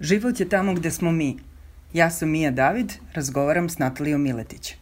Život je tamo gde smo mi. Ja sam Mija David, razgovaram s Natalijom Miletić.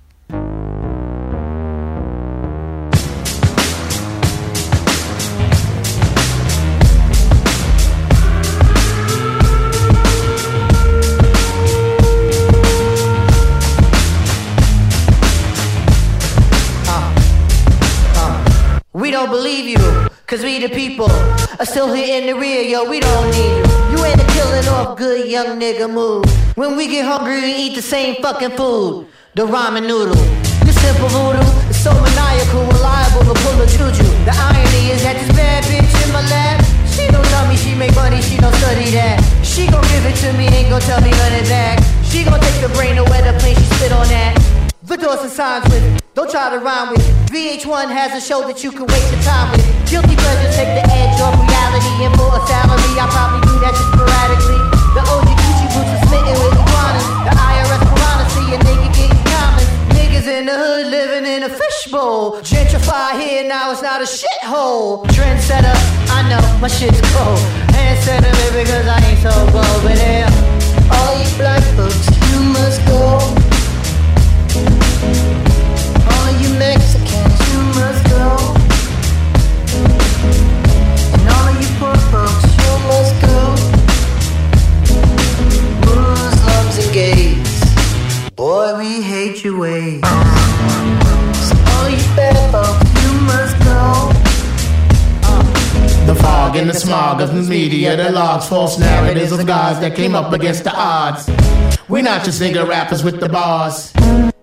We don't believe you, cause we the people are still here in the rear, yo, we don't need you. You ain't a killing off good young nigga move. When we get hungry, we eat the same fucking food. The ramen noodle. This simple voodoo is so maniacal, reliable to pull a juju. The irony is that this bad bitch in my lap, she don't tell me she make money, she don't study that. She gon' give it to me, ain't gon' tell me none of that. She gon' take the brain where the plane she spit on that. The doors and signs with, don't try to rhyme with. VH1 has a show that you can waste your time with. Guilty pleasure take the edge off reality, and for a salary, I probably do that just sporadically. The OG Gucci boots are smitten with iguanas. The IRS piranha see a nigga getting common. Niggas in the hood living in a fishbowl. Gentrify here, now it's not a shithole. Trendsetter, I know my shit's cold. Hand sentiment because I ain't so bold, but yeah. All you black folks, you must go. Boy, we hate your ways. Eh? So all you bad folks, you must go. The fog and the smog of the media that logs false narratives of guys that came up against the odds. We're not just nigga rappers with the bars.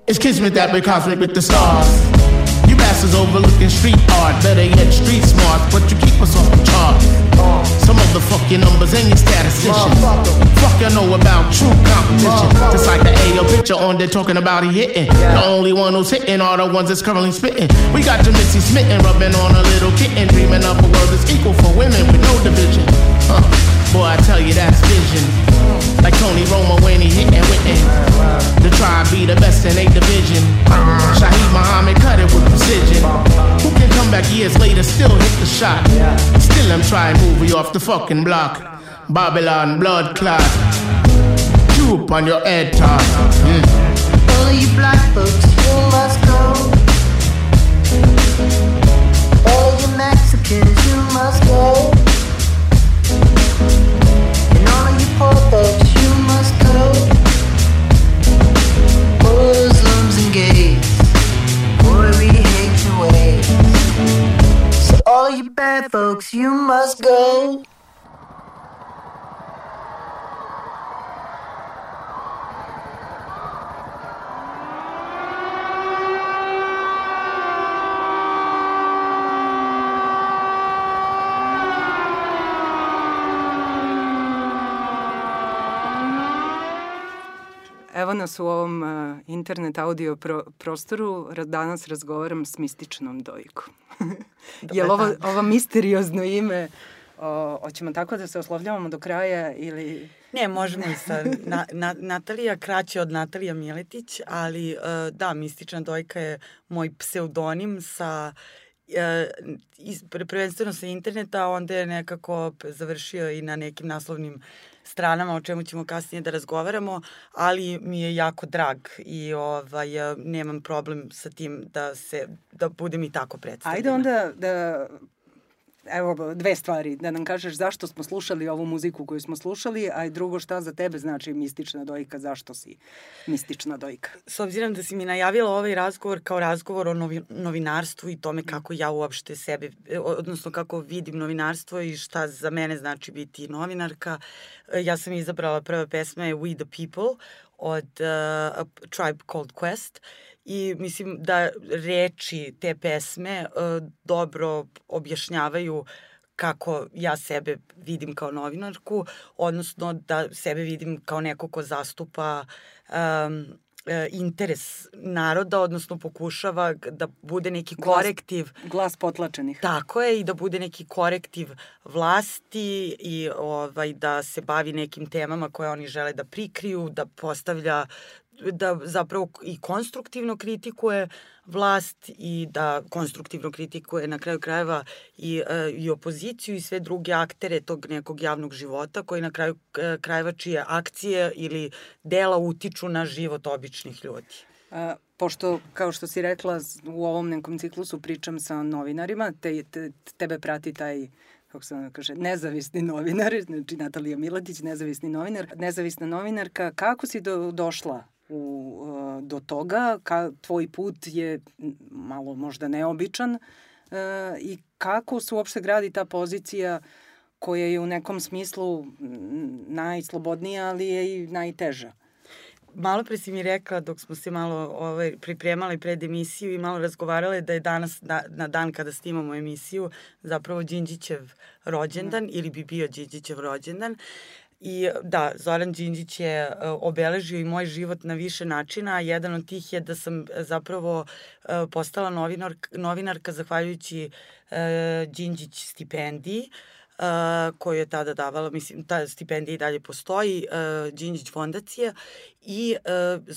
It's kismet that we're cosmic with the stars. You overlooking street art, better yet street smart, but you keep us off the chart. Some of the fucking numbers and your statisticians. Fuck you know about true competition. Just like the AO picture on there talking about he hitting. The only one who's hitting are the ones that's currently spitting. We got your Missy smitten, rubbing on a little kitten, dreaming up a world that's equal for women with no division. Huh. Boy, I tell you that's vision. Like Tony Romo when he hitting witten. The tribe be the best in a division. Shaheed Muhammad cut it with precision. Who can come back years later, still hit the shot? Still I'm trying to move you off the fucking block. Babylon blood clot. Droop on your head top. Mm. All of you black folks, you must go. All of you Mexicans, you must go. Bad folks, you must go. Nas u ovom uh, internet audio pro, prostoru. Ra- Danas razgovaram s mističnom dojkom. Je li ovo, ovo misteriozno ime, o, hoćemo tako da se oslovljavamo do kraja ili... Ne, možemo i sa na, na, Natalija, kraće od Natalija Miletić, ali uh, da, Mistična dojka je moj pseudonim sa uh, iz, prvenstveno sa interneta, onda je nekako završio i na nekim naslovnim stranama, o čemu ćemo kasnije da razgovaramo, ali mi je jako drag i ovaj, nemam problem sa tim da se da budem i tako predstavljena. Ajde onda da evo dve stvari, da nam kažeš zašto smo slušali ovu muziku koju smo slušali, a i drugo šta za tebe znači mistična dojka, zašto si mistična dojka. S obzirom da si mi najavila ovaj razgovor kao razgovor o novi, novinarstvu i tome kako ja uopšte sebe, odnosno kako vidim novinarstvo i šta za mene znači biti novinarka, ja sam izabrala prva pesma je We the People od uh, Tribe Called Quest i mislim da reči te pesme uh, dobro objašnjavaju kako ja sebe vidim kao novinarku, odnosno da sebe vidim kao neko ko zastupa um, interes naroda, odnosno pokušava da bude neki Glas- korektiv Glas potlačenih. Tako je i da bude neki korektiv vlasti i ovaj da se bavi nekim temama koje oni žele da prikriju, da postavlja da zapravo i konstruktivno kritikuje vlast i da konstruktivno kritikuje na kraju krajeva i, e, i opoziciju i sve druge aktere tog nekog javnog života koji na kraju e, krajeva čije akcije ili dela utiču na život običnih ljudi. A, pošto, kao što si rekla, u ovom nekom ciklusu pričam sa novinarima, te, te, tebe prati taj kako se ona kaže, nezavisni novinar, znači Natalija Miletić, nezavisni novinar, nezavisna novinarka. Kako si do, došla u, uh, do toga, ka, tvoj put je malo možda neobičan uh, i kako se uopšte gradi ta pozicija koja je u nekom smislu najslobodnija, ali je i najteža? malo pre si mi rekla dok smo se malo ovaj, pripremali pred emisiju i malo razgovarale da je danas na, na dan kada snimamo emisiju zapravo Đinđićev rođendan mm. ili bi bio Đinđićev rođendan. I da, Zoran Đinđić je uh, obeležio i moj život na više načina, jedan od tih je da sam zapravo uh, postala novinar, novinarka zahvaljujući Đinđić stipendiji. Uh, koju je tada davala, mislim, ta stipendija i dalje postoji, uh, Đinđić fondacija i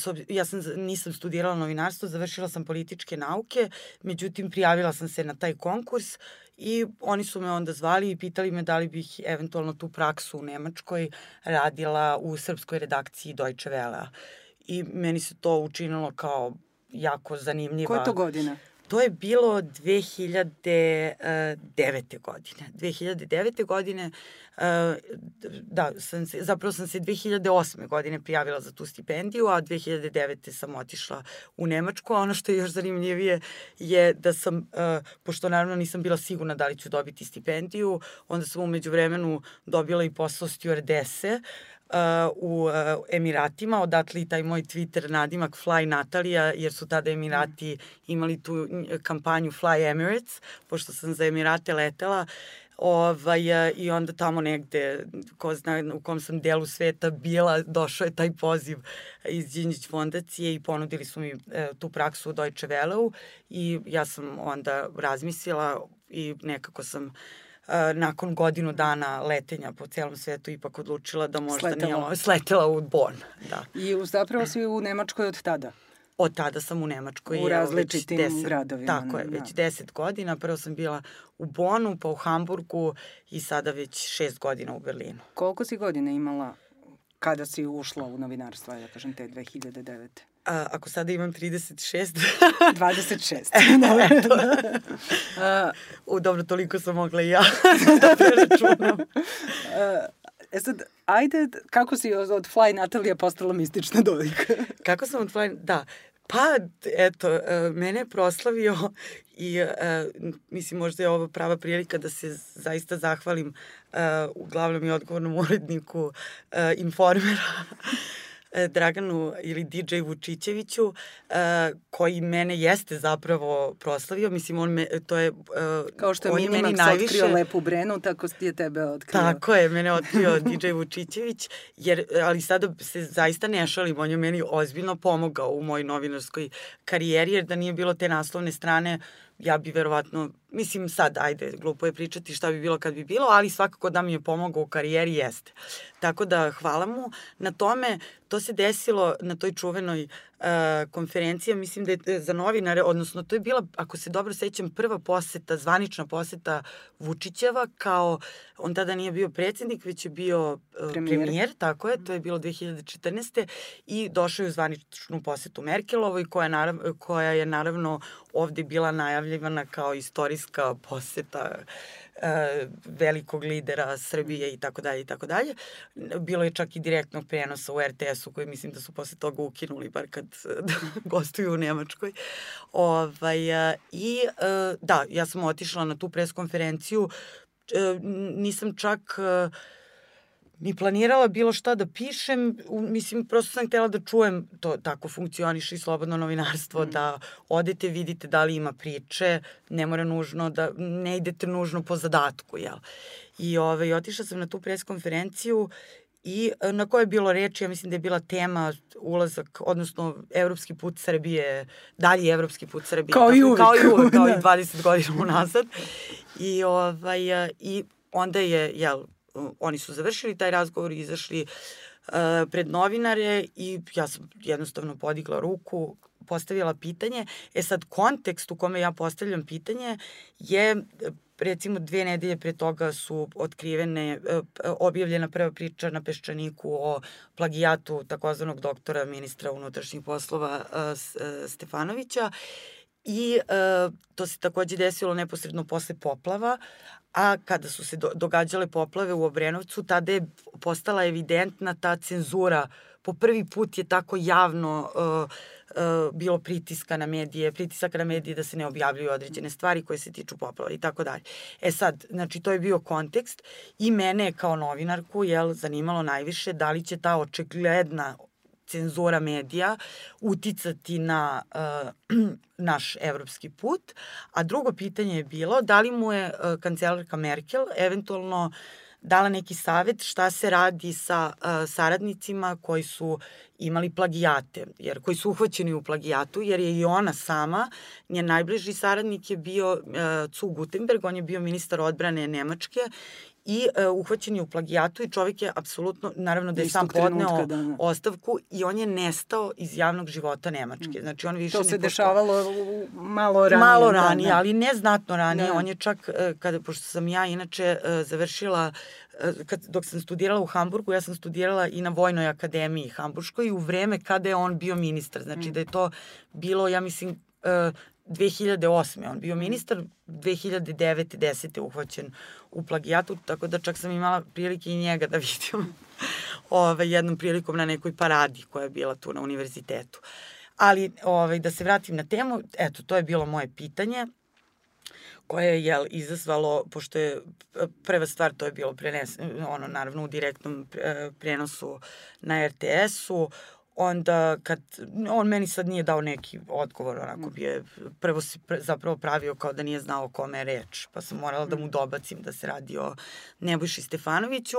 uh, ja sam, nisam studirala novinarstvo, završila sam političke nauke, međutim prijavila sam se na taj konkurs i oni su me onda zvali i pitali me da li bih eventualno tu praksu u Nemačkoj radila u srpskoj redakciji Deutsche Welle. I meni se to učinilo kao jako zanimljiva... Koja je to godina? To je bilo 2009. godine. 2009. godine, eh, da, sam se, zapravo sam se 2008. godine prijavila za tu stipendiju, a 2009. sam otišla u Nemačku, a ono što je još zanimljivije je da sam, eh, pošto naravno nisam bila sigurna da li ću dobiti stipendiju, onda sam umeđu vremenu dobila i posao stewardese, uh, u uh, Emiratima, odatle i taj moj Twitter nadimak Fly Natalija, jer su tada Emirati imali tu kampanju Fly Emirates, pošto sam za Emirate letela ovaj, i onda tamo negde, ko zna u kom sam delu sveta bila, došao je taj poziv iz Đinđić fondacije i ponudili su mi e, tu praksu u Deutsche Welleu i ja sam onda razmislila i nekako sam uh, nakon godinu dana letenja po celom svetu ipak odlučila da možda sletela. nije sletela u Bonn. Da. I zapravo si u Nemačkoj od tada? Od tada sam u Nemačkoj. U različitim deset, gradovima. Tako je, već da. deset godina. Prvo sam bila u Bonu, pa u Hamburgu i sada već šest godina u Berlinu. Koliko si godina imala kada si ušla u novinarstvo, da kažem te 2009? A, ako sada imam 36... 26. Dobro. Eto. A, u, dobro, toliko sam mogla i ja da preračunam. E sad, ajde, kako si od Fly Natalija postala mistična dojka? kako sam od Fly... Da, Pa, eto, e, mene je proslavio i e, mislim možda je ovo prava prilika da se zaista zahvalim uh, uglavnom i odgovornom uredniku informera E, Draganu ili DJ Vučićeviću, uh, koji mene jeste zapravo proslavio. Mislim, on me, to je... Uh, Kao što je Minimax najviše... otkrio Lepu Brenu, tako je tebe otkrio. Tako je, mene otkrio DJ Vučićević, jer, ali sada se zaista ne šalim, on je meni ozbiljno pomogao u mojoj novinarskoj karijeri, jer da nije bilo te naslovne strane, ja bi verovatno, mislim sad, ajde, glupo je pričati šta bi bilo kad bi bilo, ali svakako da mi je pomogao u karijeri jeste. Tako da hvala mu na tome. To se desilo na toj čuvenoj uh, konferenciji, mislim da je za novinare, odnosno to je bila, ako se dobro sećam, prva poseta, zvanična poseta Vučićeva kao, on tada nije bio predsednik, već je bio uh, premijer. premijer, tako je, to je bilo 2014. i došao je u zvaničnu posetu Merkelovoj, koja, narav, koja je naravno ovde bila najavljivana kao istorijska poseta uh, velikog lidera Srbije i tako dalje i tako dalje. Bilo je čak i direktnog prenosa u RTS-u koji mislim da su posle toga ukinuli bar kad gostuju u Nemačkoj. Ovaj, uh, I uh, da, ja sam otišla na tu preskonferenciju uh, nisam čak uh, ni planirala bilo šta da pišem, mislim, prosto sam htela da čujem, to tako funkcioniše i slobodno novinarstvo, mm. da odete, vidite da li ima priče, ne mora nužno da, ne idete nužno po zadatku, jel? I ove, ovaj, otišla sam na tu preskonferenciju i e, na kojoj je bilo reči, ja mislim da je bila tema ulazak, odnosno evropski put Srbije, dalji evropski put Srbije. Kao i uvek. Kao i uvek, kao i 20 godina unazad. I, ovaj, e, i onda je, jel, oni su završili taj razgovor i izašli uh, pred novinare i ja sam jednostavno podigla ruku, postavila pitanje. E sad, kontekst u kome ja postavljam pitanje je recimo dve nedelje pre toga su otkrivene, e, objavljena prva priča na Peščaniku o plagijatu takozvanog doktora ministra unutrašnjih poslova Stefanovića i to se takođe desilo neposredno posle poplava, a kada su se događale poplave u Obrenovcu, tada je postala evidentna ta cenzura. Po prvi put je tako javno uh, uh, bilo pritiska na medije, pritisaka na medije da se ne objavljuju određene stvari koje se tiču poplava i tako dalje. E sad, znači to je bio kontekst i mene kao novinarku je zanimalo najviše da li će ta očigledna cenzura medija uticati na uh, naš evropski put. A drugo pitanje je bilo da li mu je uh, kancelarka Merkel eventualno dala neki savet šta se radi sa uh, saradnicima koji su imali plagijate, jer koji su uhvaćeni u plagijatu, jer je i ona sama, njen najbliži saradnik je bio uh, Cu Gutenberg, on je bio ministar odbrane Nemačke i uh, uhvaćen je u plagijatu i čovjek je apsolutno, naravno da je sam podneo da, da. ostavku i on je nestao iz javnog života Nemačke. Mm. Znači on više to se dešavalo malo ranije. Malo ranije, da, da. ali ne znatno ranije. Da. On je čak, uh, kada, pošto sam ja inače uh, završila kad, dok sam studirala u Hamburgu, ja sam studirala i na Vojnoj akademiji Hamburškoj i u vreme kada je on bio ministar. Znači mm. da je to bilo, ja mislim, 2008. On bio ministar, 2009. 10. uhvaćen u plagijatu, tako da čak sam imala prilike i njega da vidim ove, jednom prilikom na nekoj paradi koja je bila tu na univerzitetu. Ali ove, da se vratim na temu, eto, to je bilo moje pitanje koje je jel, izazvalo, pošto je prva stvar to je bilo prenes, ono, naravno u direktnom prenosu na RTS-u, onda kad on meni sad nije dao neki odgovor, onako bi je prvo se pre, zapravo pravio kao da nije znao o kome je reč, pa sam morala da mu mm. dobacim da se radi o Nebojši Stefanoviću.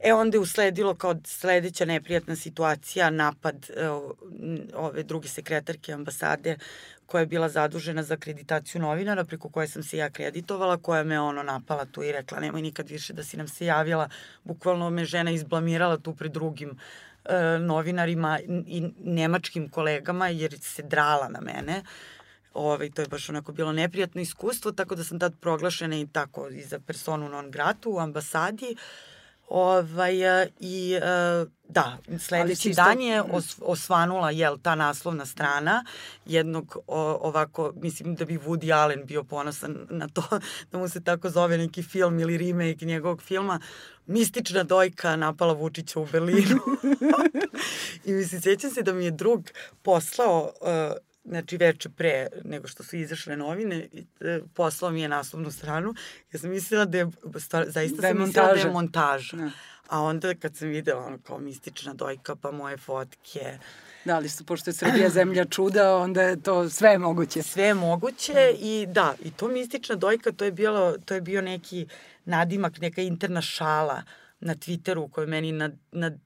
E onda je usledilo kao sledeća neprijatna situacija, napad e, ove druge sekretarke ambasade koja je bila zadužena za akreditaciju novinara, preko koje sam se ja akreditovala, koja me ono napala tu i rekla nemoj nikad više da si nam se javila. Bukvalno me žena izblamirala tu pred drugim novinarima i nemačkim kolegama jer se drala na mene. Ove, ovaj, to je baš onako bilo neprijatno iskustvo, tako da sam tad proglašena i tako i za personu non gratu u ambasadi. Ovaj, I e, da, sledeći dan je os, osvanula jel, ta naslovna strana jednog o, ovako, mislim da bi Woody Allen bio ponosan na to da mu se tako zove neki film ili remake njegovog filma mistična dojka napala Vučića u Berlinu. I mislim, sećam se da mi je drug poslao uh, znači veče pre nego što su izašle novine, e, poslao mi je naslovnu stranu. Ja sam mislila da je, stvar, zaista da je sam mislila montaža. da je montaža. Ne. Da. A onda kad sam videla ono kao mistična dojka, pa moje fotke, Da, ali su, pošto je Srbija zemlja čuda, onda je to sve moguće. Sve moguće i da, i to mistična dojka, to je, bilo, to je bio neki nadimak, neka interna šala na Twitteru koji meni nad, nad,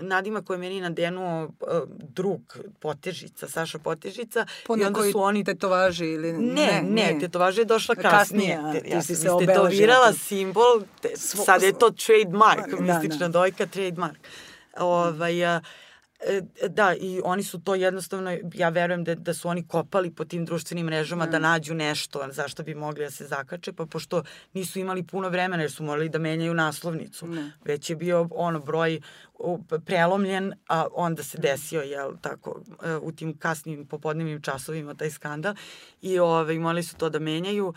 nadima koji meni nadenuo uh, drug Potežica, Saša Potežica. Po i onda su oni tetovaži ili ne? Ne, ne, ne tetovaža je došla kasnije. kasnije ja sam se istetovirala simbol, te, sad je to trademark, da, mistična da. dojka trademark. Ovaj, uh, da, i oni su to jednostavno, ja verujem da, da su oni kopali po tim društvenim mrežama mm. da nađu nešto zašto bi mogli da se zakače, pa pošto nisu imali puno vremena jer su morali da menjaju naslovnicu. Mm. Već je bio ono broj prelomljen, a onda se desio, jel, tako, e, u tim kasnim popodnevnim časovima taj skandal i ove, morali su to da menjaju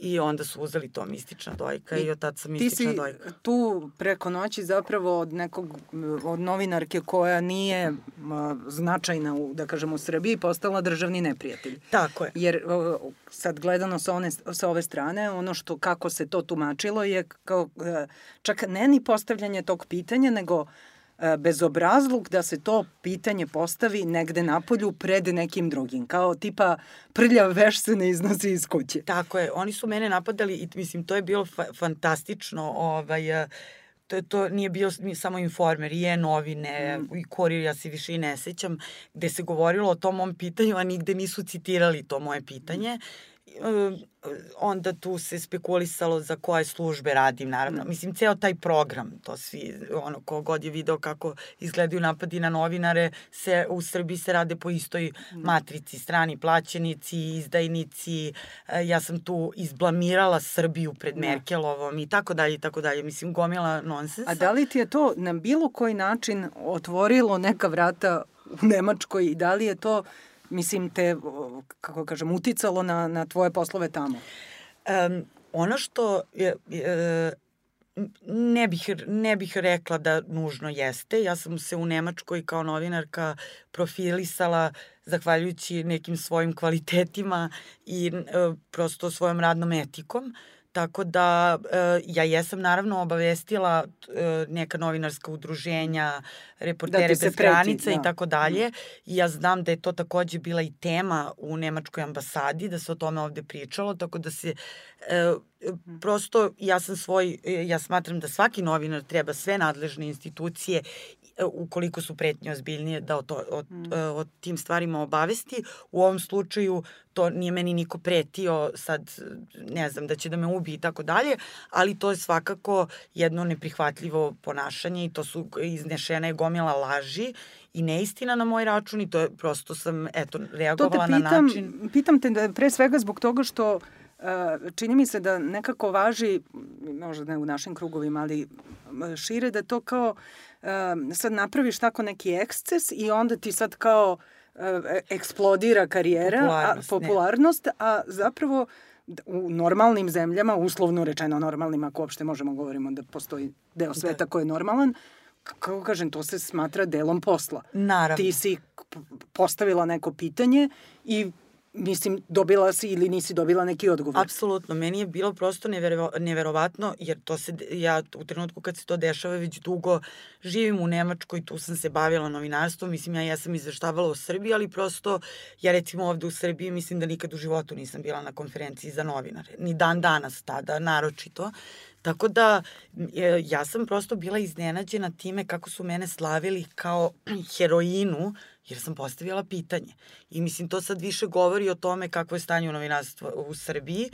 I onda su uzeli to mistična dojka i, i od tad sam mistična dojka. Ti si tu preko noći zapravo od nekog, od novinarke koja nije značajna u, da kažemo, u Srbiji, postala državni neprijatelj. Tako je. Jer sad gledano sa, one, sa ove strane, ono što kako se to tumačilo je kao, e, čak ne ni postavljanje tog pitanja, nego bezobrazluk da se to pitanje postavi negde napolju pred nekim drugim. Kao tipa prljav veš se ne iznosi iz kuće. Tako je. Oni su mene napadali i mislim to je bilo fa fantastično. Ovaj, e, to, to nije bio samo informer, i je novine, mm. i korir, ja se više i ne sećam, gde se govorilo o tom mom pitanju, a nigde nisu citirali to moje pitanje. Onda tu se spekulisalo za koje službe radim, naravno. Mm. Mislim, ceo taj program, to svi, ono, kogod je video kako izgledaju napadi na novinare, se, u Srbiji se rade po istoj mm. matrici, strani plaćenici, izdajnici, e, ja sam tu izblamirala Srbiju pred mm. Merkelovom i tako dalje i tako dalje. Mislim, gomila nonsensa. A da li ti je to na bilo koji način otvorilo neka vrata u Nemačkoj i da li je to mislim, te, kako kažem, uticalo na, na tvoje poslove tamo? Um, ono što je, je ne bih, ne bih rekla da nužno jeste. Ja sam se u Nemačkoj kao novinarka profilisala zahvaljujući nekim svojim kvalitetima i e, prosto svojom radnom etikom. Uh, Tako da e, ja jesam naravno obavestila e, neka novinarska udruženja, reportere da bez granica i da. tako dalje. I ja znam da je to takođe bila i tema u Nemačkoj ambasadi, da se o tome ovde pričalo, tako da se e, prosto ja sam svoj, ja smatram da svaki novinar treba sve nadležne institucije ukoliko su pretnje ozbiljnije, da o, to, o, mm. o tim stvarima obavesti. U ovom slučaju to nije meni niko pretio sad, ne znam, da će da me ubi i tako dalje, ali to je svakako jedno neprihvatljivo ponašanje i to su iznešene gomila laži i neistina na moj račun i to je prosto sam, eto, reagovala pitam, na način... Pitam te da pre svega zbog toga što čini mi se da nekako važi, možda ne u našim krugovima, ali šire da to kao sad napraviš tako neki eksces i onda ti sad kao eksplodira karijera, popularnost, a, popularnost a zapravo u normalnim zemljama, uslovno rečeno normalnim, ako uopšte možemo govorimo da postoji deo da. sveta da. koji je normalan, kako kažem, to se smatra delom posla. Naravno. Ti si postavila neko pitanje i mislim, dobila si ili nisi dobila neki odgovor? Apsolutno, meni je bilo prosto nevero, neverovatno, jer to se, ja u trenutku kad se to dešava već dugo živim u Nemačkoj, tu sam se bavila novinarstvom, mislim, ja jesam izveštavala o Srbiji, ali prosto, ja recimo ovde u Srbiji mislim da nikad u životu nisam bila na konferenciji za novinare, ni dan danas tada, naročito. Tako da, ja sam prosto bila iznenađena time kako su mene slavili kao heroinu jer sam postavila pitanje. I mislim, to sad više govori o tome kako je stanje u novinarstvu u Srbiji.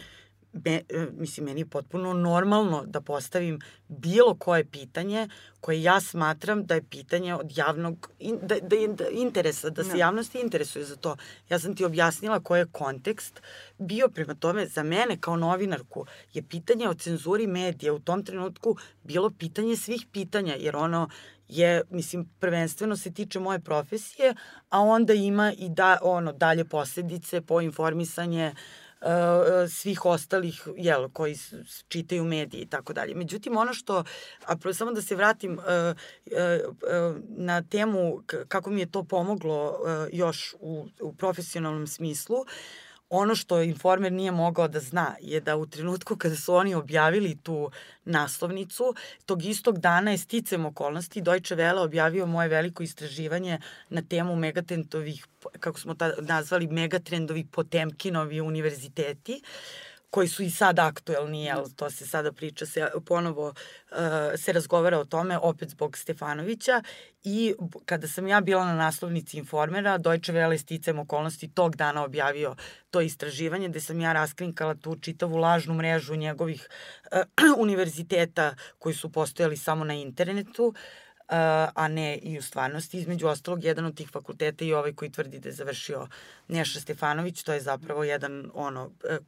Me, e, mislim, meni je potpuno normalno da postavim bilo koje pitanje koje ja smatram da je pitanje od javnog in, da, da, da interesa, da se no. Da. javnost interesuje za to. Ja sam ti objasnila koji je kontekst bio prema tome za mene kao novinarku je pitanje o cenzuri medija u tom trenutku bilo pitanje svih pitanja, jer ono je, mislim, prvenstveno se tiče moje profesije, a onda ima i da, ono, dalje posledice po informisanje uh, svih ostalih, jel, koji čitaju medije i tako dalje. Međutim, ono što, a samo da se vratim uh, uh, na temu kako mi je to pomoglo još u, u profesionalnom smislu, uh, ono što informer nije mogao da zna je da u trenutku kada su oni objavili tu naslovnicu, tog istog dana je sticam okolnosti Deutsche Welle objavio moje veliko istraživanje na temu megatentovih, kako smo ta, nazvali megatrendovi Potemkinovi univerziteti. Uh, koji su i sad aktuelni, jel, to se sada priča, se ponovo uh, se razgovara o tome, opet zbog Stefanovića i kada sam ja bila na naslovnici informera, Deutsche Welle sticam okolnosti tog dana objavio to istraživanje gde sam ja raskrinkala tu čitavu lažnu mrežu njegovih uh, univerziteta koji su postojali samo na internetu, uh, a ne i u stvarnosti. Između ostalog, jedan od tih fakulteta i ovaj koji tvrdi da je završio Neša Stefanović, to je zapravo jedan ono, e,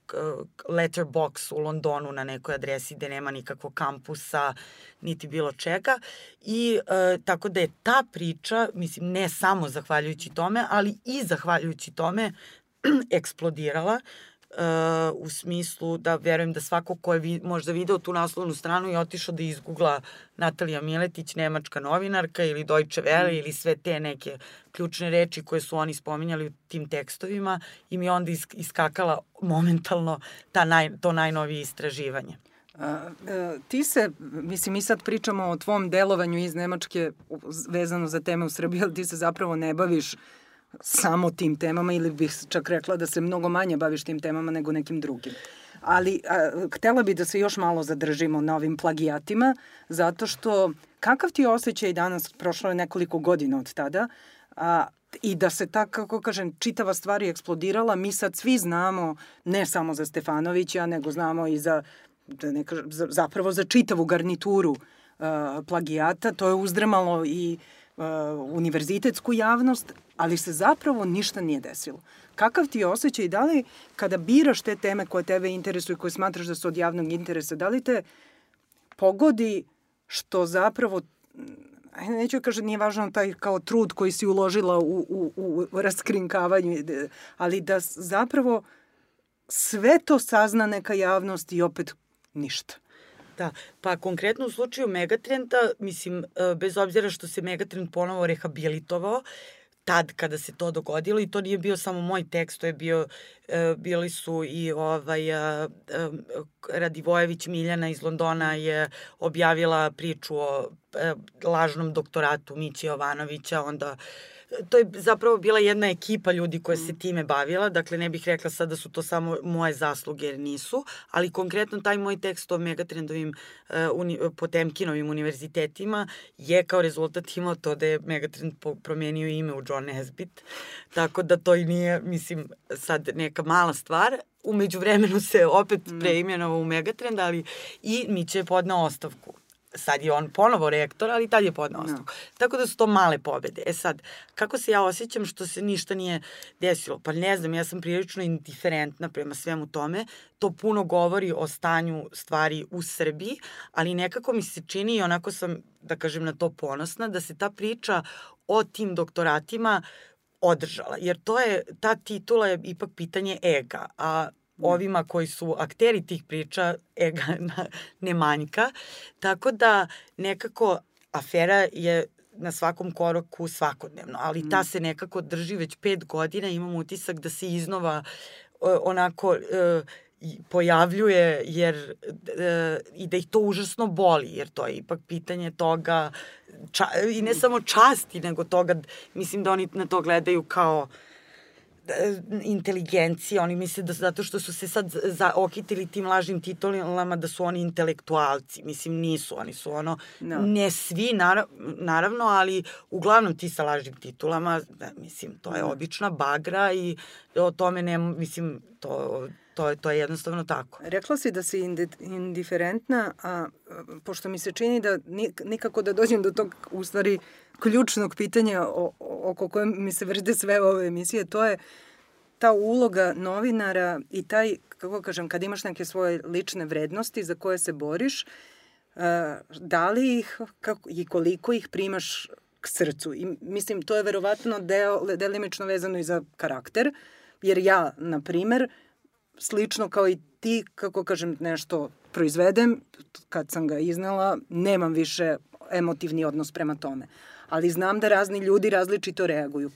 letterbox u Londonu na nekoj adresi gde nema nikakvog kampusa, niti bilo čega. I e, tako da je ta priča, mislim, ne samo zahvaljujući tome, ali i zahvaljujući tome eksplodirala uh, u smislu da verujem da svako ko je vi, možda video tu naslovnu stranu i otišao da izgugla Natalija Miletić, nemačka novinarka ili Deutsche Welle mm. ili sve te neke ključne reči koje su oni spominjali u tim tekstovima i mi onda iskakala momentalno ta naj, to najnovije istraživanje. A, e, ti se, mislim, mi sad pričamo o tvom delovanju iz Nemačke vezano za teme u Srbiji, ali ti se zapravo ne baviš samo tim temama ili bih čak rekla da se mnogo manje baviš tim temama nego nekim drugim. Ali a, htela bi da se još malo zadržimo na ovim plagijatima, zato što kakav ti osjećaj danas, prošlo je nekoliko godina od tada, a, i da se tak, kako kažem, čitava stvar je eksplodirala, mi sad svi znamo, ne samo za Stefanovića, nego znamo i za, da ne kažem, za, zapravo za čitavu garnituru uh, plagijata, to je uzdrmalo i univerzitetsku javnost, ali se zapravo ništa nije desilo. Kakav ti je osjećaj, da li kada biraš te teme koje tebe interesuju, koje smatraš da su od javnog interesa, da li te pogodi što zapravo neću kažem nije važno taj kao trud koji si uložila u, u, u raskrinkavanju, ali da zapravo sve to sazna neka javnost i opet ništa. Da, pa konkretno u slučaju Megatrenda, mislim, e, bez obzira što se Megatrend ponovo rehabilitovao, tad kada se to dogodilo i to nije bio samo moj tekst, to je bio, e, bili su i ovaj, e, Radivojević Miljana iz Londona je objavila priču o lažnom doktoratu Mići Jovanovića, onda to je zapravo bila jedna ekipa ljudi koja se mm. time bavila, dakle ne bih rekla sad da su to samo moje zasluge jer nisu, ali konkretno taj moj tekst o megatrendovim uh, uni, Potemkinovim univerzitetima je kao rezultat imao to da je Megatrend promenio ime u John Nesbitt, tako da to i nije, mislim, sad neka mala stvar, umeđu vremenu se opet mm. preimenovao u Megatrend, ali i Miće je podnao ostavku sad je on ponovo rektor, ali tad je podnao ostavku. No. Tako da su to male pobede. E sad, kako se ja osjećam što se ništa nije desilo? Pa ne znam, ja sam prilično indiferentna prema svemu tome. To puno govori o stanju stvari u Srbiji, ali nekako mi se čini i onako sam, da kažem, na to ponosna, da se ta priča o tim doktoratima održala. Jer to je, ta titula je ipak pitanje ega, a Da. Ovima koji su akteri tih priča ega ne manjka. Tako da nekako afera je na svakom koraku svakodnevno, ali ta mm. se nekako drži već pet godina, imam utisak da se iznova onako e, pojavljuje jer e, i da ih to užasno boli jer to je ipak pitanje toga ča, i ne samo časti nego toga mislim da oni na to gledaju kao E, inteligencije, oni misle da zato što su se sad za, okitili tim lažnim titulama da su oni intelektualci. Mislim, nisu, oni su ono, no. ne svi, narav, naravno, ali uglavnom ti sa lažnim titulama, da, mislim, to je no. obična bagra i o tome ne, mislim, to, to, je, to je jednostavno tako. Rekla si da si indiferentna, a pošto mi se čini da nikako da dođem do tog, u stvari, ključnog pitanja o, oko koje mi se vrde sve ove emisije, to je ta uloga novinara i taj, kako kažem, kad imaš neke svoje lične vrednosti za koje se boriš, uh, da li ih kako, i koliko ih primaš k srcu. I mislim, to je verovatno deo, delimično vezano i za karakter, jer ja, na primer, slično kao i ti, kako kažem, nešto proizvedem, kad sam ga iznala, nemam više emotivni odnos prema tome ali znam da razni ljudi različito reaguju.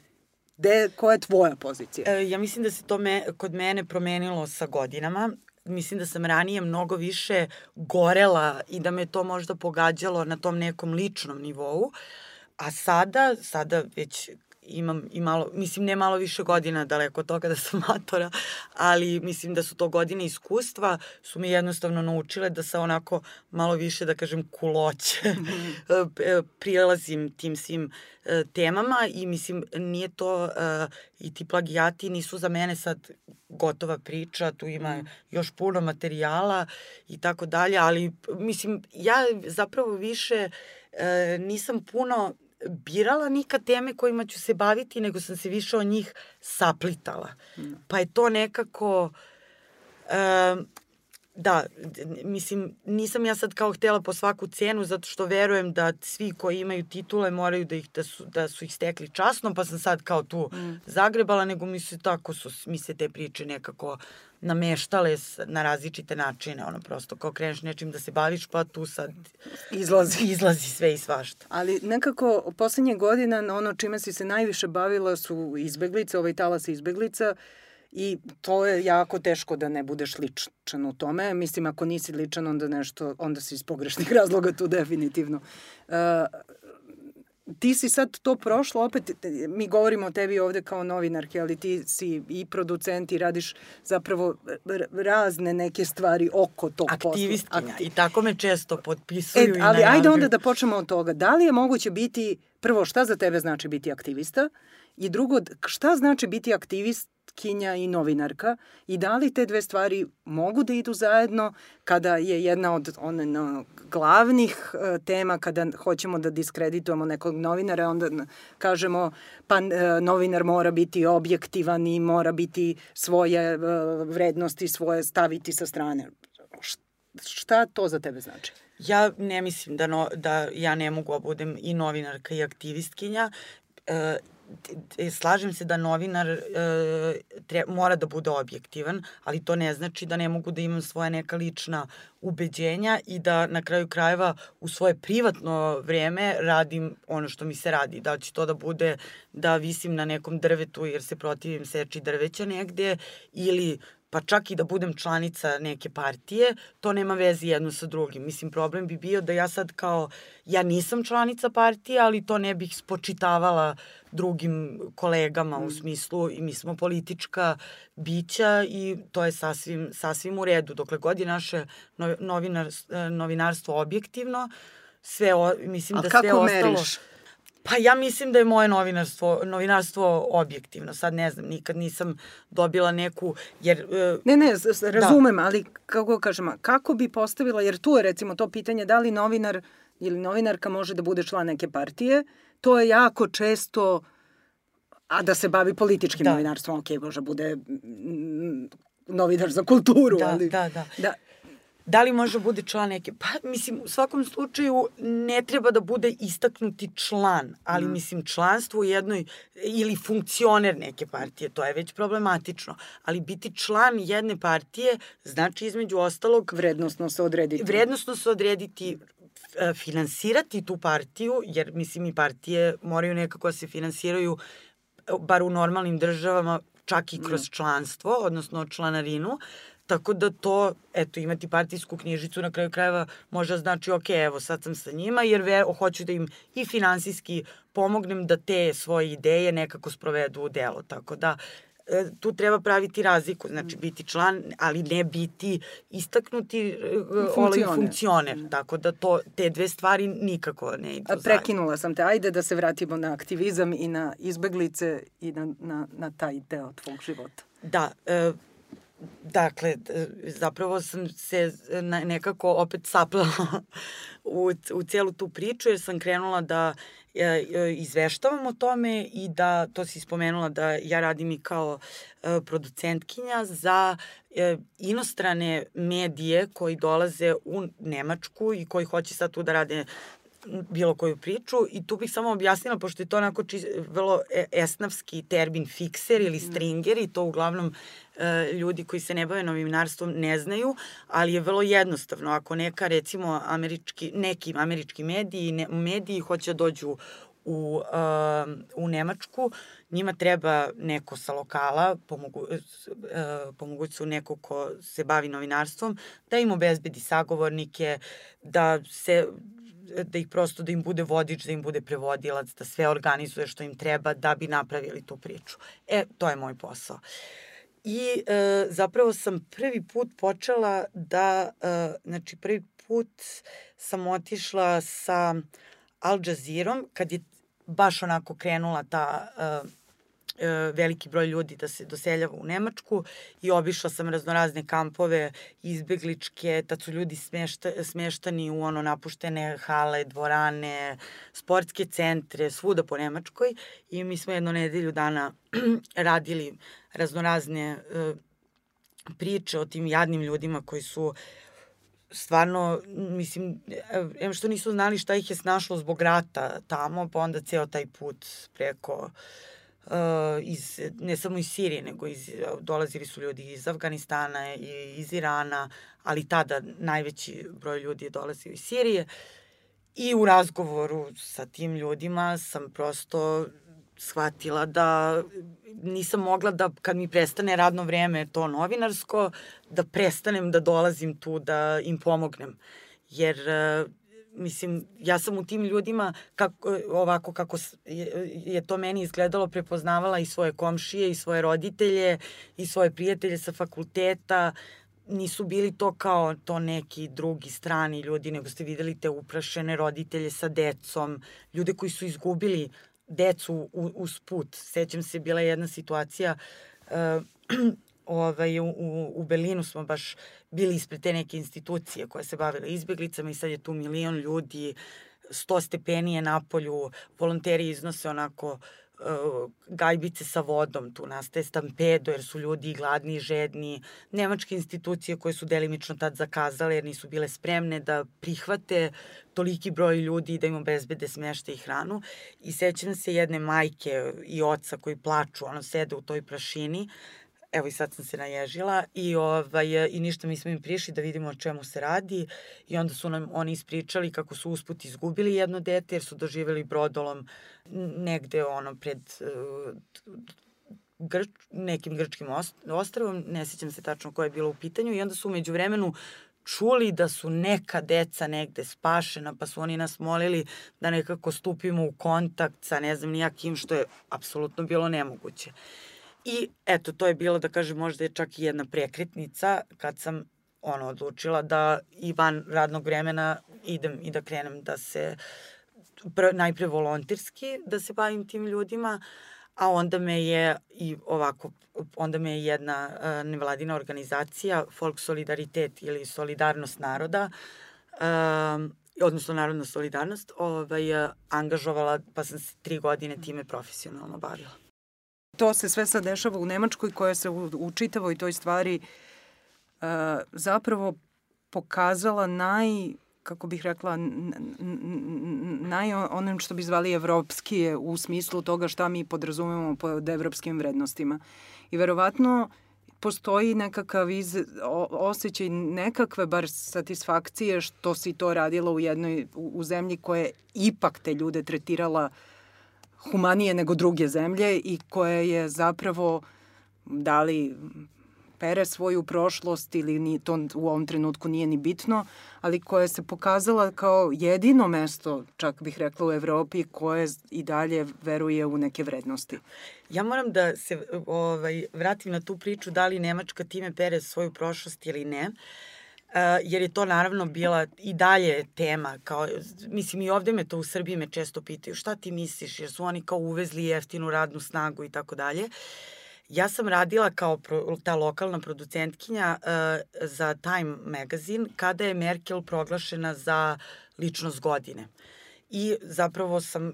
Gde, koja je tvoja pozicija? E, ja mislim da se to me, kod mene promenilo sa godinama. Mislim da sam ranije mnogo više gorela i da me to možda pogađalo na tom nekom ličnom nivou. A sada, sada već imam i malo, mislim ne malo više godina daleko od toga da sam matora, ali mislim da su to godine iskustva, su mi jednostavno naučile da se onako malo više, da kažem, kuloće mm -hmm. prilazim tim svim e, temama i mislim nije to e, i ti plagijati nisu za mene sad gotova priča, tu ima mm. još puno materijala i tako dalje, ali mislim ja zapravo više nisam puno birala nikad teme kojima ću se baviti, nego sam se više o njih saplitala. Mm. Pa je to nekako... Uh, da, mislim, nisam ja sad kao htela po svaku cenu, zato što verujem da svi koji imaju titule moraju da, ih, da, su, da su ih stekli časno, pa sam sad kao tu mm. zagrebala, nego mi se tako su, mi se te priče nekako nameštale na različite načine, ono prosto kao kreneš nečim da se baviš, pa tu sad izlazi, izlazi sve i svašta. Ali nekako poslednje godina ono čime si se najviše bavila su izbeglice, ovaj talas izbeglica i to je jako teško da ne budeš ličan u tome. Mislim, ako nisi ličan, onda nešto, onda si iz pogrešnih razloga tu definitivno. Uh, ti si sad to prošlo, opet mi govorimo o tebi ovde kao novinarke, ali ti si i producent i radiš zapravo razne neke stvari oko tog posla. Aktivistkinja i tako me često potpisuju e, i Ali najavljuju. ajde onda da počnemo od toga. Da li je moguće biti, prvo šta za tebe znači biti aktivista i drugo šta znači biti aktivist kinja i novinarka i da li te dve stvari mogu da idu zajedno kada je jedna od one, no, glavnih uh, tema kada hoćemo da diskreditujemo nekog novinara, onda kažemo pa uh, novinar mora biti objektivan i mora biti svoje uh, vrednosti, svoje staviti sa strane. Šta to za tebe znači? Ja ne mislim da, no, da ja ne mogu da budem i novinarka i aktivistkinja. E, slažem se da novinar e, tre, mora da bude objektivan, ali to ne znači da ne mogu da imam svoje neka lična ubeđenja i da na kraju krajeva u svoje privatno vreme radim ono što mi se radi. Da će to da bude da visim na nekom drvetu jer se protivim seči drveća negde ili pa čak i da budem članica neke partije, to nema veze jedno sa drugim. Mislim, problem bi bio da ja sad kao, ja nisam članica partije, ali to ne bih spočitavala drugim kolegama mm. u smislu i mi smo politička bića i to je sasvim, sasvim u redu. Dokle god je naše novinar, novinarstvo objektivno, sve, o, mislim A da sve ostalo... A kako meriš? Pa ja mislim da je moje novinarstvo, novinarstvo objektivno. Sad ne znam, nikad nisam dobila neku, jer... Uh, ne, ne, razumem, da. ali kako kažem, kako bi postavila, jer tu je recimo to pitanje da li novinar ili novinarka može da bude član neke partije, to je jako često, a da se bavi političkim da. novinarstvom, ok, može bude novinar za kulturu, da, ali... Da, da. da Da li može da bude član neke? Pa, mislim, u svakom slučaju ne treba da bude istaknuti član, ali mm. mislim, članstvo u jednoj, ili funkcioner neke partije, to je već problematično, ali biti član jedne partije znači između ostalog... Vrednostno se odrediti. Vrednostno se odrediti, e, finansirati tu partiju, jer mislim i partije moraju nekako da se finansiraju bar u normalnim državama, čak i kroz članstvo, odnosno članarinu, Tako da to, eto, imati partijsku knjižicu na kraju krajeva možda znači, ok, evo, sad sam sa njima, jer ve, hoću da im i finansijski pomognem da te svoje ideje nekako sprovedu u delo. Tako da, e, tu treba praviti razliku, znači biti član, ali ne biti istaknuti e, funkcioner. funkcioner. Mm. Tako da to, te dve stvari nikako ne idu zajedno. Prekinula sam te, ajde da se vratimo na aktivizam i na izbeglice i na, na, na taj deo tvog života. Da, e, Dakle, zapravo sam se nekako opet saplala u, u celu tu priču jer sam krenula da e, e, izveštavam o tome i da, to si spomenula da ja radim i kao e, producentkinja za inostrane medije koji dolaze u Nemačku i koji hoće sad tu da rade bilo koju priču i tu bih samo objasnila, pošto je to onako či, vrlo esnavski termin fikser ili mhm. stringer i to uglavnom e, ljudi koji se ne bave novinarstvom ne znaju, ali je vrlo jednostavno. Ako neka, recimo, američki, neki američki mediji, ne, mediji hoće da dođu u, uh, u Nemačku, njima treba neko sa lokala, pomogu, uh, su neko ko se bavi novinarstvom, da im obezbedi sagovornike, da se da ih prosto da im bude vodič, da im bude prevodilac, da sve organizuje što im treba da bi napravili tu priču. E, to je moj posao. I e, zapravo sam prvi put počela da, e, znači prvi put sam otišla sa Al Jazeerom kad je baš onako krenula ta e, veliki broj ljudi da se doseljava u Nemačku i obišla sam raznorazne kampove izbegličke, tad su ljudi smešta, smeštani u ono napuštene hale, dvorane, sportske centre, svuda po Nemačkoj i mi smo jedno nedelju dana radili raznorazne uh, priče o tim jadnim ljudima koji su stvarno, mislim, em što nisu znali šta ih je snašlo zbog rata tamo, pa onda ceo taj put preko uh, iz, ne samo iz Sirije, nego iz, dolazili su ljudi iz Afganistana i iz Irana, ali tada najveći broj ljudi je dolazio iz Sirije. I u razgovoru sa tim ljudima sam prosto shvatila da nisam mogla da kad mi prestane radno vreme to novinarsko, da prestanem da dolazim tu da im pomognem. Jer uh, mislim, ja sam u tim ljudima kako, ovako kako je, je to meni izgledalo, prepoznavala i svoje komšije i svoje roditelje i svoje prijatelje sa fakulteta, nisu bili to kao to neki drugi strani ljudi, nego ste videli te uprašene roditelje sa decom, ljude koji su izgubili decu u, uz put. Sećam se, bila jedna situacija uh, ovaj, u, u Berlinu smo baš bili ispred te neke institucije koja se bavila izbjeglicama i sad je tu milion ljudi, sto stepenije na polju, volonteri iznose onako uh, gajbice sa vodom, tu nastaje stampedo jer su ljudi gladni i žedni, nemačke institucije koje su delimično tad zakazale jer nisu bile spremne da prihvate toliki broj ljudi da im obezbede smešte i hranu. I sećam se jedne majke i oca koji plaču, ono sede u toj prašini, evo i sad sam se naježila i, ovaj, i ništa mi smo im prišli da vidimo o čemu se radi i onda su nam oni ispričali kako su usput izgubili jedno dete jer su doživjeli brodolom negde ono pred uh, Grč, nekim grčkim ostravom, ne sjećam se tačno koje je bilo u pitanju i onda su umeđu vremenu čuli da su neka deca negde spašena, pa su oni nas molili da nekako stupimo u kontakt sa ne znam nijakim, što je apsolutno bilo nemoguće. I eto, to je bilo, da kažem, možda je čak i jedna prekretnica kad sam ono, odlučila da i van radnog vremena idem i da krenem da se, pr, najpre volontirski, da se bavim tim ljudima, a onda me je i ovako, onda me je jedna uh, nevladina organizacija, Folk Solidaritet ili Solidarnost naroda, uh, odnosno Narodna solidarnost, ovaj, uh, angažovala, pa sam se tri godine time profesionalno bavila to se sve sad dešava u Nemačkoj koja se u, u čitavoj toj stvari uh, zapravo pokazala naj kako bih rekla, naj onim što bi zvali evropskije u smislu toga šta mi podrazumemo pod evropskim vrednostima. I verovatno postoji nekakav iz, osjećaj nekakve bar satisfakcije što si to radila u jednoj u, u zemlji koja je ipak te ljude tretirala uh, humanije nego druge zemlje i koje je zapravo da li pere svoju prošlost ili ni, to u ovom trenutku nije ni bitno, ali koja se pokazala kao jedino mesto, čak bih rekla u Evropi, koje i dalje veruje u neke vrednosti. Ja moram da se ovaj, vratim na tu priču da li Nemačka time pere svoju prošlost ili ne. Uh, Uh, jer je to naravno bila i dalje tema, kao, mislim i ovde me to u Srbiji me često pitaju šta ti misliš, jer su oni kao uvezli jeftinu radnu snagu i tako dalje. Ja sam radila kao pro, ta lokalna producentkinja uh, za Time magazine kada je Merkel proglašena za ličnost godine. Uh, i zapravo sam e,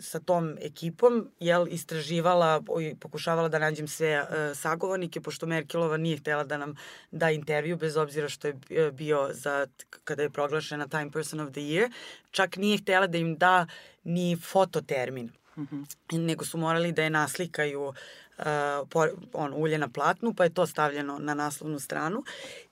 sa tom ekipom jel, istraživala i pokušavala da nađem sve e, sagovornike, pošto Merkelova nije htela da nam da intervju, bez obzira što je e, bio za, kada je proglašena Time Person of the Year, čak nije htela da im da ni fototermin. Mm -hmm. nego su morali da je naslikaju uh, po, on, ulje na platnu, pa je to stavljeno na naslovnu stranu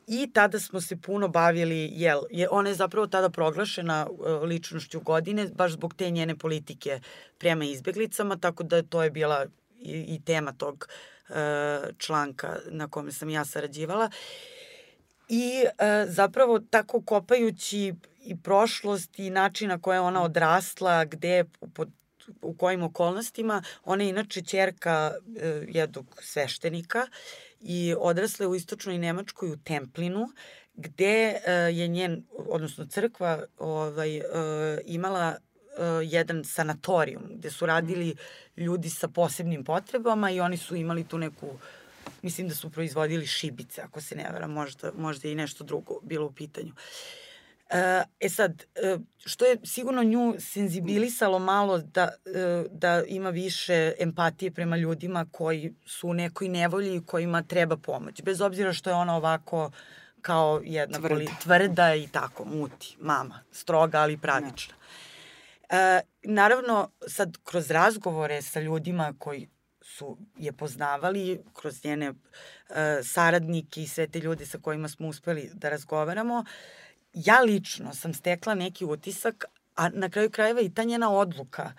I tada smo se puno bavili, jel, je, ona je zapravo tada proglašena uh, ličnošću godine, baš zbog te njene politike prema izbeglicama, tako da to je bila i, i tema tog uh, članka na kome sam ja sarađivala. I uh, zapravo tako kopajući i prošlost i način na koje ona odrasla, gde pod u kojim okolnostima. Ona je inače čerka e, jednog sveštenika i odrasla je u istočnoj Nemačkoj u Templinu, gde e, je njen, odnosno crkva, ovaj, e, imala jedan sanatorijum gde su radili ljudi sa posebnim potrebama i oni su imali tu neku mislim da su proizvodili šibice, ako se ne vera, možda, možda i nešto drugo bilo u pitanju. Uh, E, e sad, e, što je sigurno nju senzibilisalo malo da, e, da ima više empatije prema ljudima koji su u nekoj nevolji i kojima treba pomoć. Bez obzira što je ona ovako kao jedna tvrda, poli, tvrda i tako, muti, mama, stroga ali pravična. E, naravno, sad kroz razgovore sa ljudima koji su je poznavali, kroz njene e, saradnike i sve te ljude sa kojima smo uspeli da razgovaramo, e, ja lično sam stekla neki utisak, a na kraju krajeva i ta njena odluka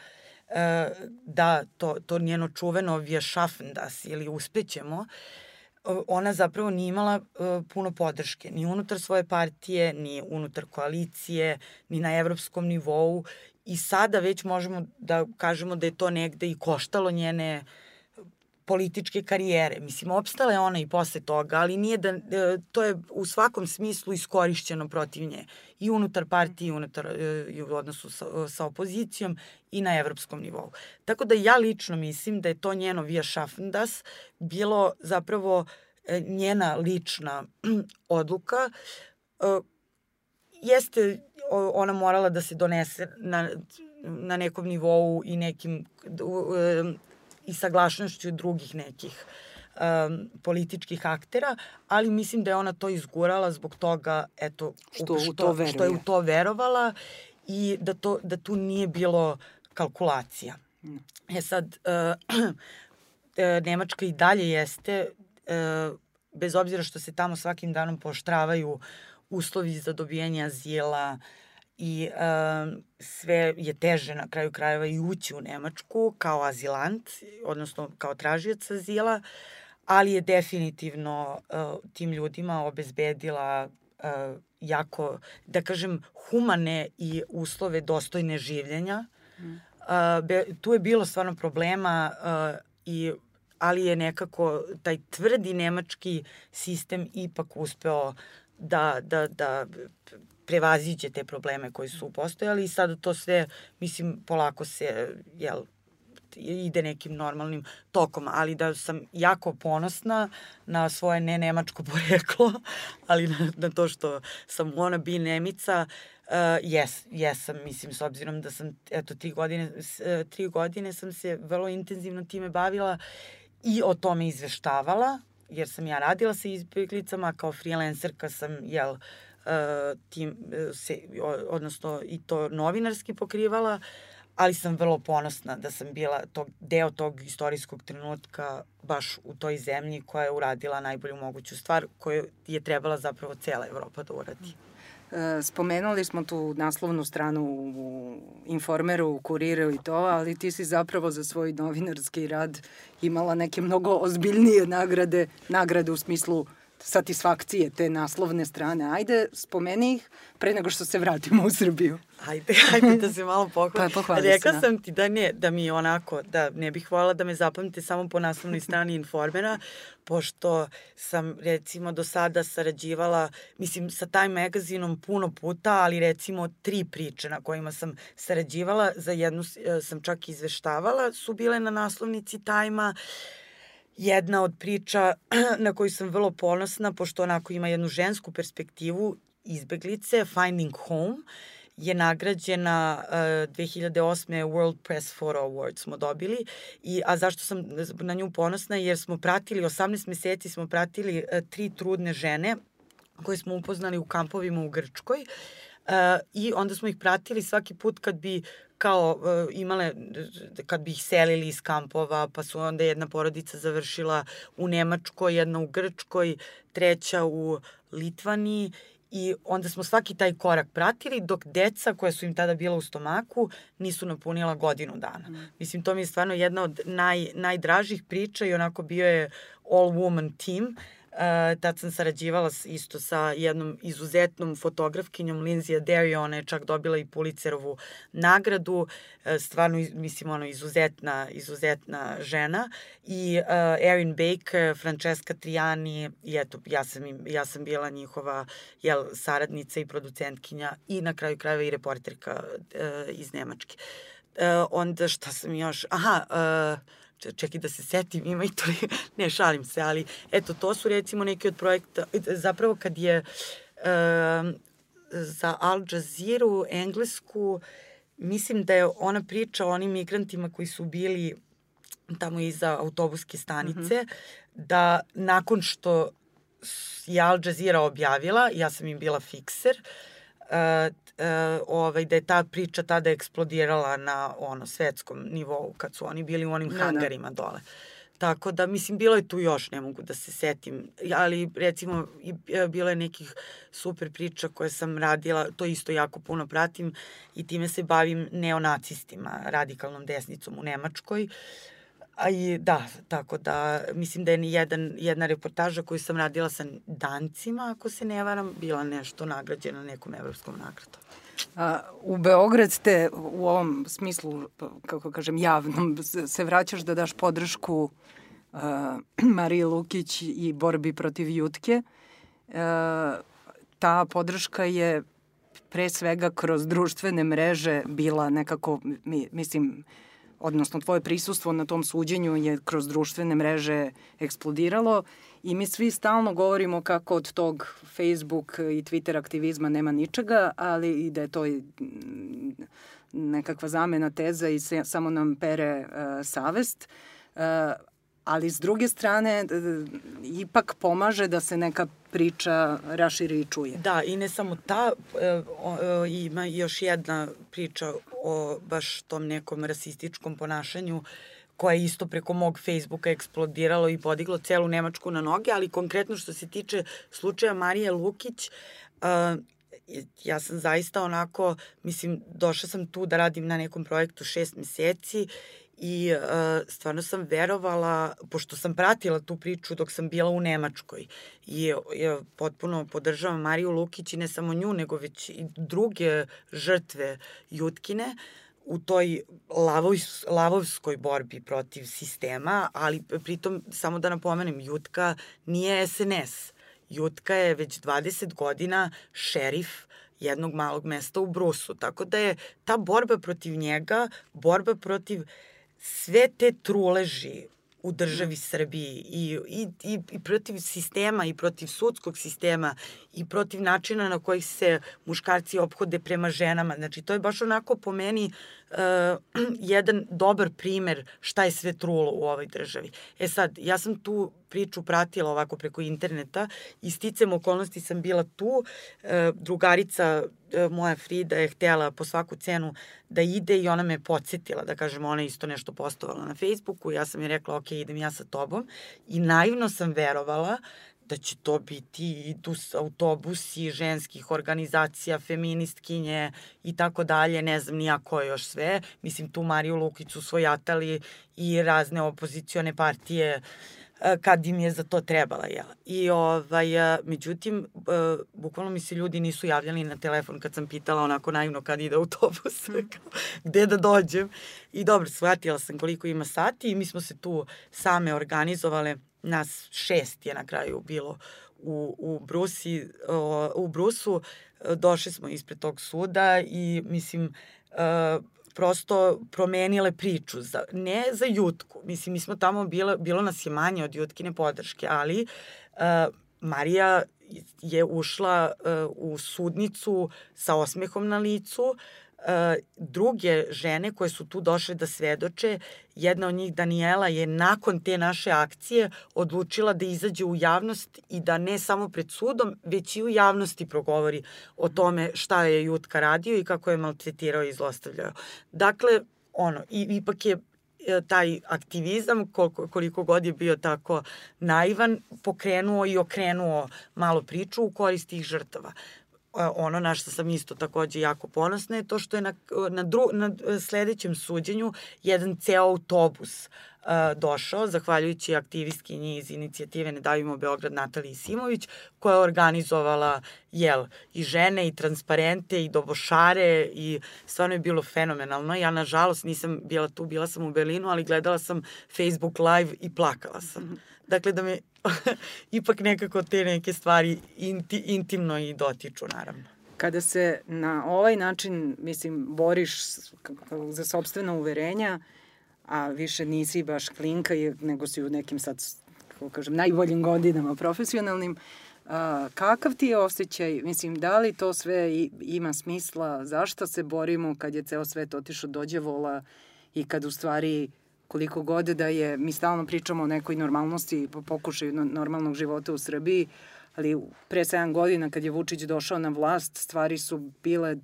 e, da to, to njeno čuveno wir schaffen das ili uspećemo, ona zapravo nije imala uh, puno podrške, ni unutar svoje partije, ni unutar koalicije, ni na evropskom nivou. I sada već možemo da kažemo da je to negde i koštalo njene političke karijere. Mislim, opstala je ona i posle toga, ali nije da, e, to je u svakom smislu iskorišćeno protiv nje. I unutar partije, i unutar, e, i u odnosu sa, sa opozicijom i na evropskom nivou. Tako da ja lično mislim da je to njeno via schaffendas bilo zapravo e, njena lična odluka. Jeste ona morala da se donese na, na nekom nivou i nekim i saglašnošću drugih nekih um, političkih aktera, ali mislim da je ona to izgurala zbog toga, eto, što, što, u to što je u to verovala i da, to, da tu nije bilo kalkulacija. Mm. E sad, uh, Nemačka i dalje jeste, uh, bez obzira što se tamo svakim danom poštravaju uslovi za dobijanje azila, uh, i uh, sve je teže na kraju krajeva i ući u Nemačku kao azilant, odnosno kao tražioc azila, ali je definitivno uh, tim ljudima obezbedila uh, jako, da kažem, humane i uslove dostojne življenja. Mm. Uh, be, tu je bilo stvarno problema uh, i ali je nekako taj tvrdi nemački sistem ipak uspeo da, da, da prevaziđe te probleme koji su postojali i sada to sve, mislim, polako se, jel, ide nekim normalnim tokom, ali da sam jako ponosna na svoje ne nemačko poreklo, ali na, na to što sam ona bi Nemica, uh, jes, jesam, mislim, s obzirom da sam, eto, tri godine, uh, tri godine sam se vrlo intenzivno time bavila i o tome izveštavala, jer sam ja radila sa izbjeglicama, kao freelancerka sam, jel, uh, tim, e, se, odnosno i to novinarski pokrivala, ali sam vrlo ponosna da sam bila tog, deo tog istorijskog trenutka baš u toj zemlji koja je uradila najbolju moguću stvar koju je trebala zapravo cela Evropa da uradi. E, spomenuli smo tu naslovnu stranu u Informeru, u Kuriru i to, ali ti si zapravo za svoj novinarski rad imala neke mnogo ozbiljnije nagrade, nagrade u smislu satisfakcije te naslovne strane. Ajde, spomeni ih pre nego što se vratimo u Srbiju. Ajde, ajde da se malo pohvalim. Pa, Rekla se, da. sam ti da ne, da mi onako, da ne bih hvala da me zapamte samo po naslovnoj strani Informera, pošto sam recimo do sada sarađivala, mislim sa Time magazinom puno puta, ali recimo tri priče na kojima sam sarađivala, za jednu e, sam čak izveštavala, su bile na naslovnici Time-a, jedna od priča na koju sam vrlo ponosna, pošto onako ima jednu žensku perspektivu izbeglice, Finding Home, je nagrađena uh, 2008. World Press Photo Award smo dobili. I, a zašto sam na nju ponosna? Jer smo pratili, 18 meseci smo pratili uh, tri trudne žene koje smo upoznali u kampovima u Grčkoj. Uh, I onda smo ih pratili svaki put kad bi kao uh, imale, kad bi ih selili iz kampova, pa su onda jedna porodica završila u Nemačkoj, jedna u Grčkoj, treća u Litvaniji i onda smo svaki taj korak pratili, dok deca koja su im tada bila u stomaku nisu napunila godinu dana. Mm. Mislim, to mi je stvarno jedna od naj, najdražih priča i onako bio je all woman team Uh, tad sam sarađivala isto sa jednom izuzetnom fotografkinjom Lindsay Adair, ona je čak dobila i Pulitzerovu nagradu, uh, stvarno, mislim, ono, izuzetna, izuzetna žena i uh, Erin Baker, Francesca Triani i eto, ja sam, im, ja sam bila njihova jel, saradnica i producentkinja i na kraju krajeva i reporterka iz Nemačke. Onda šta sam još, aha, čekaj da se setim, ima i to, ne šalim se, ali eto, to su recimo neki od projekta, zapravo kad je uh, za Al Jazeera englesku, mislim da je ona priča o onim migrantima koji su bili tamo iza autobuske stanice, mm -hmm. da nakon što je Al Jazeera objavila, ja sam im bila fikser, uh, e, ovaj, da je ta priča tada eksplodirala na ono svetskom nivou kad su oni bili u onim da, hangarima da. dole. Tako da, mislim, bilo je tu još, ne mogu da se setim, ali recimo e, bilo je nekih super priča koje sam radila, to isto jako puno pratim i time se bavim neonacistima, radikalnom desnicom u Nemačkoj. A i da, tako da mislim da je jedan, jedna reportaža koju sam radila sa dancima, ako se ne varam, bila nešto nagrađena nekom evropskom nagradom. A, u Beograd ste u ovom smislu, kako kažem, javnom, se vraćaš da daš podršku uh, Mariji Lukić i borbi protiv Jutke. Uh, ta podrška je pre svega kroz društvene mreže bila nekako, mi, mislim, odnosno tvoje prisustvo na tom suđenju je kroz društvene mreže eksplodiralo i mi svi stalno govorimo kako od tog Facebook i Twitter aktivizma nema ničega, ali i da je to nekakva zamena teza i se, samo nam pere uh, savest. Uh, ali s druge strane ipak pomaže da se neka priča raširi i čuje. Da, i ne samo ta, e, o, ima još jedna priča o baš tom nekom rasističkom ponašanju koja je isto preko mog Facebooka eksplodiralo i podiglo celu Nemačku na noge, ali konkretno što se tiče slučaja Marije Lukić, uh, ja sam zaista onako, mislim, došla sam tu da radim na nekom projektu šest meseci i uh, stvarno sam verovala, pošto sam pratila tu priču dok sam bila u Nemačkoj i ja potpuno podržavam Mariju Lukić i ne samo nju, nego već i druge žrtve Jutkine u toj lavoj, lavovskoj borbi protiv sistema, ali pritom samo da napomenem, Jutka nije SNS. Jutka je već 20 godina šerif jednog malog mesta u Brusu. Tako da je ta borba protiv njega, borba protiv uh, sve te truleži u državi Srbiji i, i, i, i protiv sistema i protiv sudskog sistema i protiv načina na kojih se muškarci obhode prema ženama. Znači, to je baš onako po meni uh, jedan dobar primer šta je sve trulo u ovoj državi. E sad, ja sam tu priču pratila ovako preko interneta i sticam okolnosti sam bila tu. Uh, drugarica moja Frida je htela po svaku cenu da ide i ona me podsjetila, da kažem, ona isto nešto postovala na Facebooku. Ja sam je rekla, ok, idem ja sa tobom. I naivno sam verovala da će to biti idu autobusi ženskih organizacija, feministkinje i tako dalje, ne znam nija ko još sve. Mislim, tu Mariju Lukicu svojatali i razne opozicione partije e, kad im je za to trebala. Ja. I ovaj, e, međutim, e, bukvalno mi se ljudi nisu javljali na telefon kad sam pitala onako naivno kad ide autobus, gde da dođem. I dobro, shvatila sam koliko ima sati i mi smo se tu same organizovale nas šest je na kraju bilo u, u, Brusi, u Brusu, došli smo ispred tog suda i mislim, e, prosto promenile priču, za, ne za Jutku, mislim, mi smo tamo, bilo, bilo nas je manje od Jutkine podrške, ali uh, Marija je ušla uh, u sudnicu sa osmehom na licu, uh, druge žene koje su tu došle da svedoče, jedna od njih Daniela je nakon te naše akcije odlučila da izađe u javnost i da ne samo pred sudom, već i u javnosti progovori o tome šta je Jutka radio i kako je maltretirao i zlostavljao. Dakle, ono, i, ipak je e, taj aktivizam, koliko, koliko god je bio tako naivan, pokrenuo i okrenuo malo priču u korist tih žrtava ono na što sam isto takođe jako ponosna je to što je na, na, dru, na sledećem suđenju jedan ceo autobus uh, došao, zahvaljujući aktivistkinji iz inicijative Ne davimo Beograd Nataliji Simović, koja je organizovala jel, i žene i transparente i dobošare i stvarno je bilo fenomenalno. Ja nažalost nisam bila tu, bila sam u Berlinu, ali gledala sam Facebook live i plakala sam. -hmm Dakle, da me ipak nekako te neke stvari inti, intimno i dotiču, naravno. Kada se na ovaj način, mislim, boriš za sobstvena uverenja, a više nisi baš klinka, nego si u nekim sad, kako kažem, najboljim godinama profesionalnim, a, kakav ti je osjećaj, mislim, da li to sve ima smisla, zašto se borimo kad je ceo svet otišao dođe vola i kad u stvari koliko god da je, mi stalno pričamo o nekoj normalnosti, pokušaju normalnog života u Srbiji, ali pre 7 godina kad je Vučić došao na vlast, stvari su bile,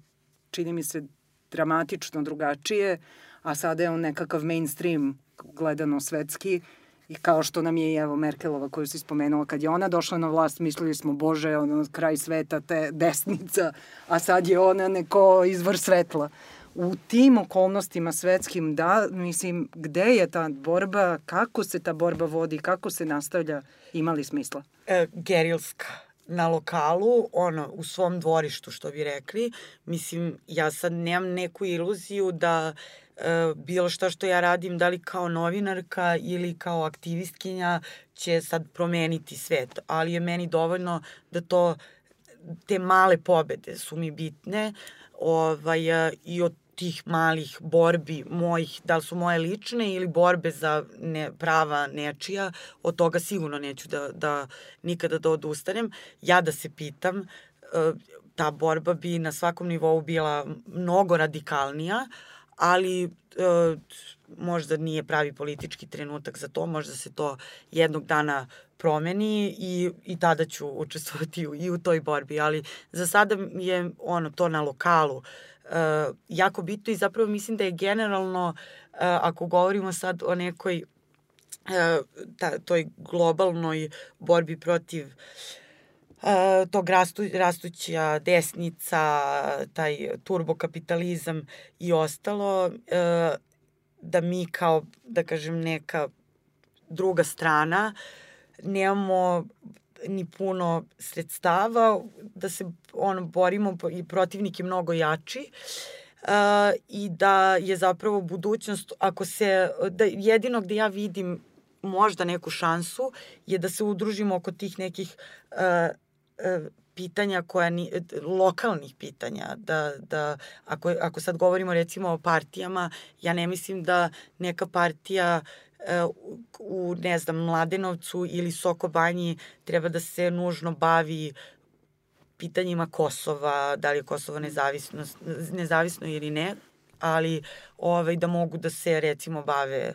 čini mi se, dramatično drugačije, a sada je on nekakav mainstream gledano svetski i kao što nam je i evo Merkelova koju si spomenula, kad je ona došla na vlast, mislili smo, bože, ono, kraj sveta, te desnica, a sad je ona neko izvor svetla u tim okolnostima svetskim, da, mislim, gde je ta borba, kako se ta borba vodi, kako se nastavlja, imali smisla? E, gerilska na lokalu, ono, u svom dvorištu, što bi rekli. Mislim, ja sad nemam neku iluziju da e, bilo šta što ja radim, da li kao novinarka ili kao aktivistkinja, će sad promeniti svet. Ali je meni dovoljno da to, te male pobede su mi bitne ovaj, e, i od tih malih borbi mojih, da li su moje lične ili borbe za ne, prava nečija, od toga sigurno neću da, da nikada da odustanem. Ja da se pitam, e, ta borba bi na svakom nivou bila mnogo radikalnija, ali e, možda nije pravi politički trenutak za to, možda se to jednog dana promeni i, i tada ću učestvovati i u toj borbi, ali za sada je ono to na lokalu uh, uh, jako bitno i zapravo mislim da je generalno, uh, ako govorimo sad o nekoj uh, ta, toj globalnoj borbi protiv uh, tog rastu, rastuća desnica, taj turbokapitalizam i ostalo, uh, da mi kao, da kažem, neka druga strana nemamo ni puno sredstava, da se ono, borimo i protivnik je mnogo jači. Uh, i da je zapravo budućnost, ako se, da jedino gde ja vidim možda neku šansu je da se udružimo oko tih nekih uh, uh, pitanja koja ni, lokalnih pitanja da, da ako, ako sad govorimo recimo o partijama ja ne mislim da neka partija u, ne znam, Mladenovcu ili Sokobanji treba da se nužno bavi pitanjima Kosova, da li je Kosovo nezavisno, nezavisno ili ne, ali ovaj, da mogu da se recimo bave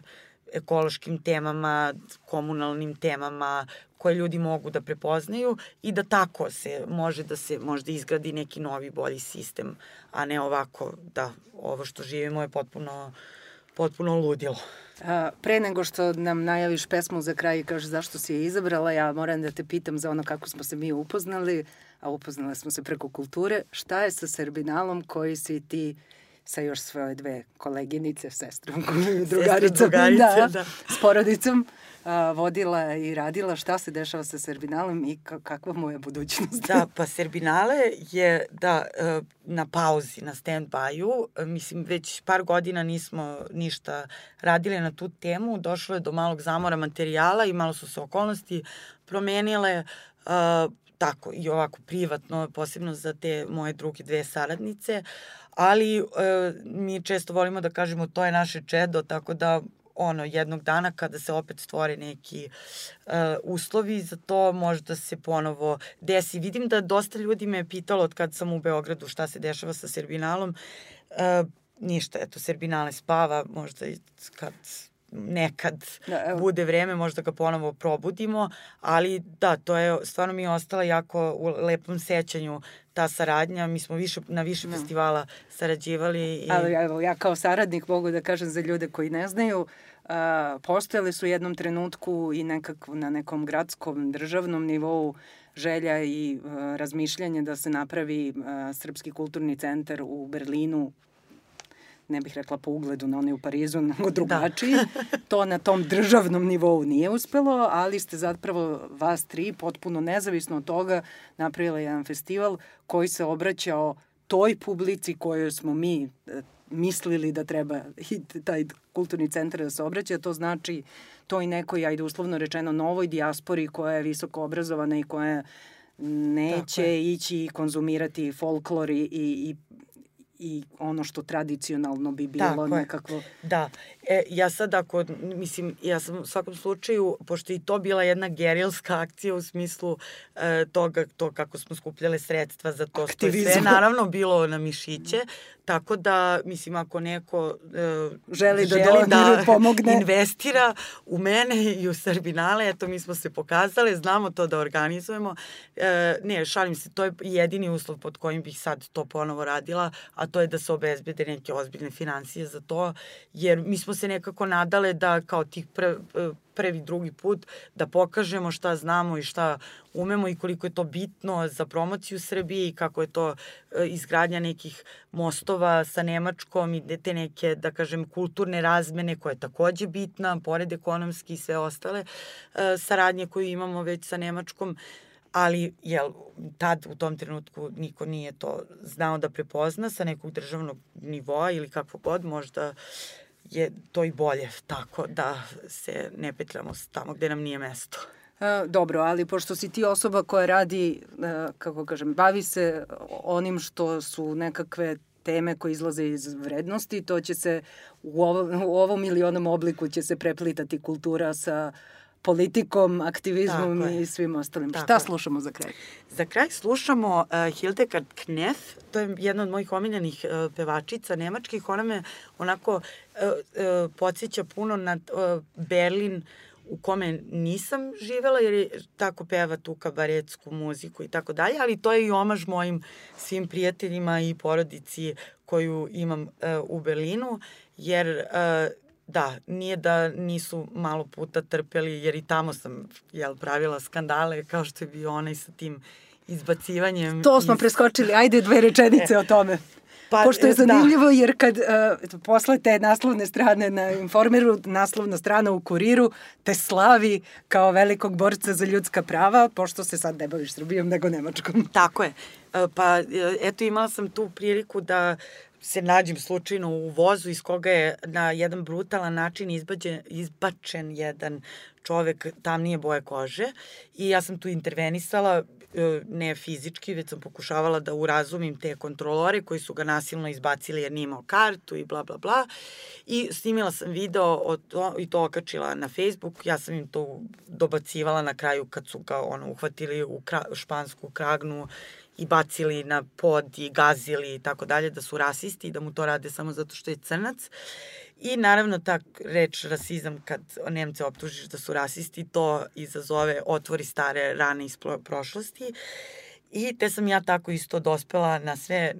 ekološkim temama, komunalnim temama koje ljudi mogu da prepoznaju i da tako se može da se možda izgradi neki novi bolji sistem, a ne ovako da ovo što živimo je potpuno potpuno ludilo. A, pre nego što nam najaviš pesmu za kraj i kažeš zašto si je izabrala, ja moram da te pitam za ono kako smo se mi upoznali, a upoznali smo se preko kulture. Šta je sa Serbinalom koji si ti sa još svoje dve koleginice, sestrom, drugaricom, drugarice, da, da. s porodicom, vodila i radila šta se dešava sa Serbinalom i kakva mu je budućnost? Da, pa Serbinale je da e, na pauzi, na stand-by-u. Mislim, već par godina nismo ništa radili na tu temu. Došlo je do malog zamora materijala i malo su se okolnosti promenile. Uh, tako i ovako privatno, posebno za te moje druge dve saradnice, ali e, mi često volimo da kažemo to je naše čedo, tako da ono, jednog dana kada se opet stvore neki uh, uslovi za to, možda se ponovo desi. Vidim da dosta ljudi me je pitalo od kad sam u Beogradu šta se dešava sa Serbinalom. Uh, ništa, eto, Serbinale spava, možda kad nekad da, evo. bude vreme, možda ga ponovo probudimo, ali da, to je, stvarno mi je ostala jako u lepom sećanju ta saradnja, mi smo više, na više da. festivala sarađivali. I... Ali evo, ja kao saradnik mogu da kažem za ljude koji ne znaju, uh, postojali su u jednom trenutku i nekako na nekom gradskom državnom nivou želja i uh, razmišljanje da se napravi uh, Srpski kulturni centar u Berlinu ne bih rekla po ugledu na one u Parizu, nego da. drugačiji. Da. to na tom državnom nivou nije uspelo, ali ste zapravo vas tri, potpuno nezavisno od toga, napravila jedan festival koji se obraćao toj publici kojoj smo mi e, mislili da treba taj kulturni centar da se obraća, to znači toj nekoj, ajde uslovno rečeno, novoj dijaspori koja je visoko obrazovana i koja neće ići i konzumirati folklor i, i i ono što tradicionalno bi bilo Tako nekakvo... Je. Da, e, ja sad ako, mislim, ja sam u svakom slučaju, pošto i to bila jedna gerilska akcija u smislu e, toga, to kako smo skupljale sredstva za to, Aktivizam. što je sve naravno bilo na mišiće, tako da, mislim, ako neko e, želi, da, želi da, pomogne. investira u mene i u Srbinale, eto, mi smo se pokazali, znamo to da organizujemo. E, ne, šalim se, to je jedini uslov pod kojim bih sad to ponovo radila, a to je da se obezbede neke ozbiljne financije za to, jer mi smo se nekako nadale da kao tih pr, prvi, drugi put da pokažemo šta znamo i šta umemo i koliko je to bitno za promociju Srbije i kako je to e, izgradnja nekih mostova sa Nemačkom i te neke, da kažem, kulturne razmene koja je takođe bitna, pored ekonomski i sve ostale e, saradnje koju imamo već sa Nemačkom ali jel, tad u tom trenutku niko nije to znao da prepozna sa nekog državnog nivoa ili kako god, možda je to i bolje tako da se ne petljamo tamo gde nam nije mesto. E, dobro, ali pošto si ti osoba koja radi, e, kako kažem, bavi se onim što su nekakve teme koje izlaze iz vrednosti, to će se u ovom, u ovom ili onom obliku će se preplitati kultura sa politikom, aktivizmom i svim ostalim. Tako Šta je. slušamo za kraj? Za kraj slušamo uh, Hildegard Knef, to je jedna od mojih omiljenih uh, pevačica nemačkih. Ona me onako uh, uh, podsjeća puno na uh, Berlin u kome nisam živela jer je tako peva tu kabaretsku muziku i tako dalje, ali to je i omaž mojim svim prijateljima i porodici koju imam uh, u Berlinu, jer uh, da, nije da nisu malo puta trpeli, jer i tamo sam jel, pravila skandale, kao što je bio onaj sa tim izbacivanjem. To smo iz... preskočili, ajde dve rečenice e. o tome. Pa, Pošto je e, da. zanimljivo da. jer kad uh, posle te naslovne strane na Informeru, naslovna strana u Kuriru te slavi kao velikog borca za ljudska prava, pošto se sad ne baviš Srbijom nego Nemačkom. Tako je. E, pa eto imala sam tu priliku da se nađem slučajno u vozu iz koga je na jedan brutalan način izbađen, izbačen jedan čovek tamnije boje kože i ja sam tu intervenisala e, ne fizički, već sam pokušavala da urazumim te kontrolore koji su ga nasilno izbacili jer nije imao kartu i bla bla bla. I snimila sam video od to, i to okačila na Facebook, ja sam im to dobacivala na kraju kad su ga ono, uhvatili u kra, špansku kragnu i bacili na pod i gazili i tako dalje, da su rasisti i da mu to rade samo zato što je crnac. I naravno ta reč rasizam kad Nemce optužiš da su rasisti, to izazove otvori stare rane iz prošlosti. I te sam ja tako isto dospela na sve,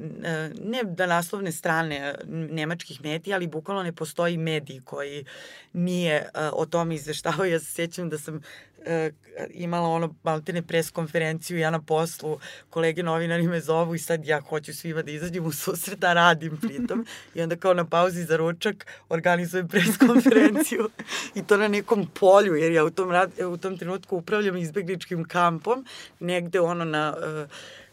ne da naslovne strane nemačkih medija, ali bukvalno ne postoji medij koji nije o tome izveštavao. Ja se sjećam da sam e, imala ono maltene pres konferenciju ja na poslu, kolege novinari me zovu i sad ja hoću svima da izađem u susret, da radim pritom i onda kao na pauzi za ručak organizujem pres konferenciju i to na nekom polju jer ja u tom, rad, u tom trenutku upravljam izbegličkim kampom negde ono na uh,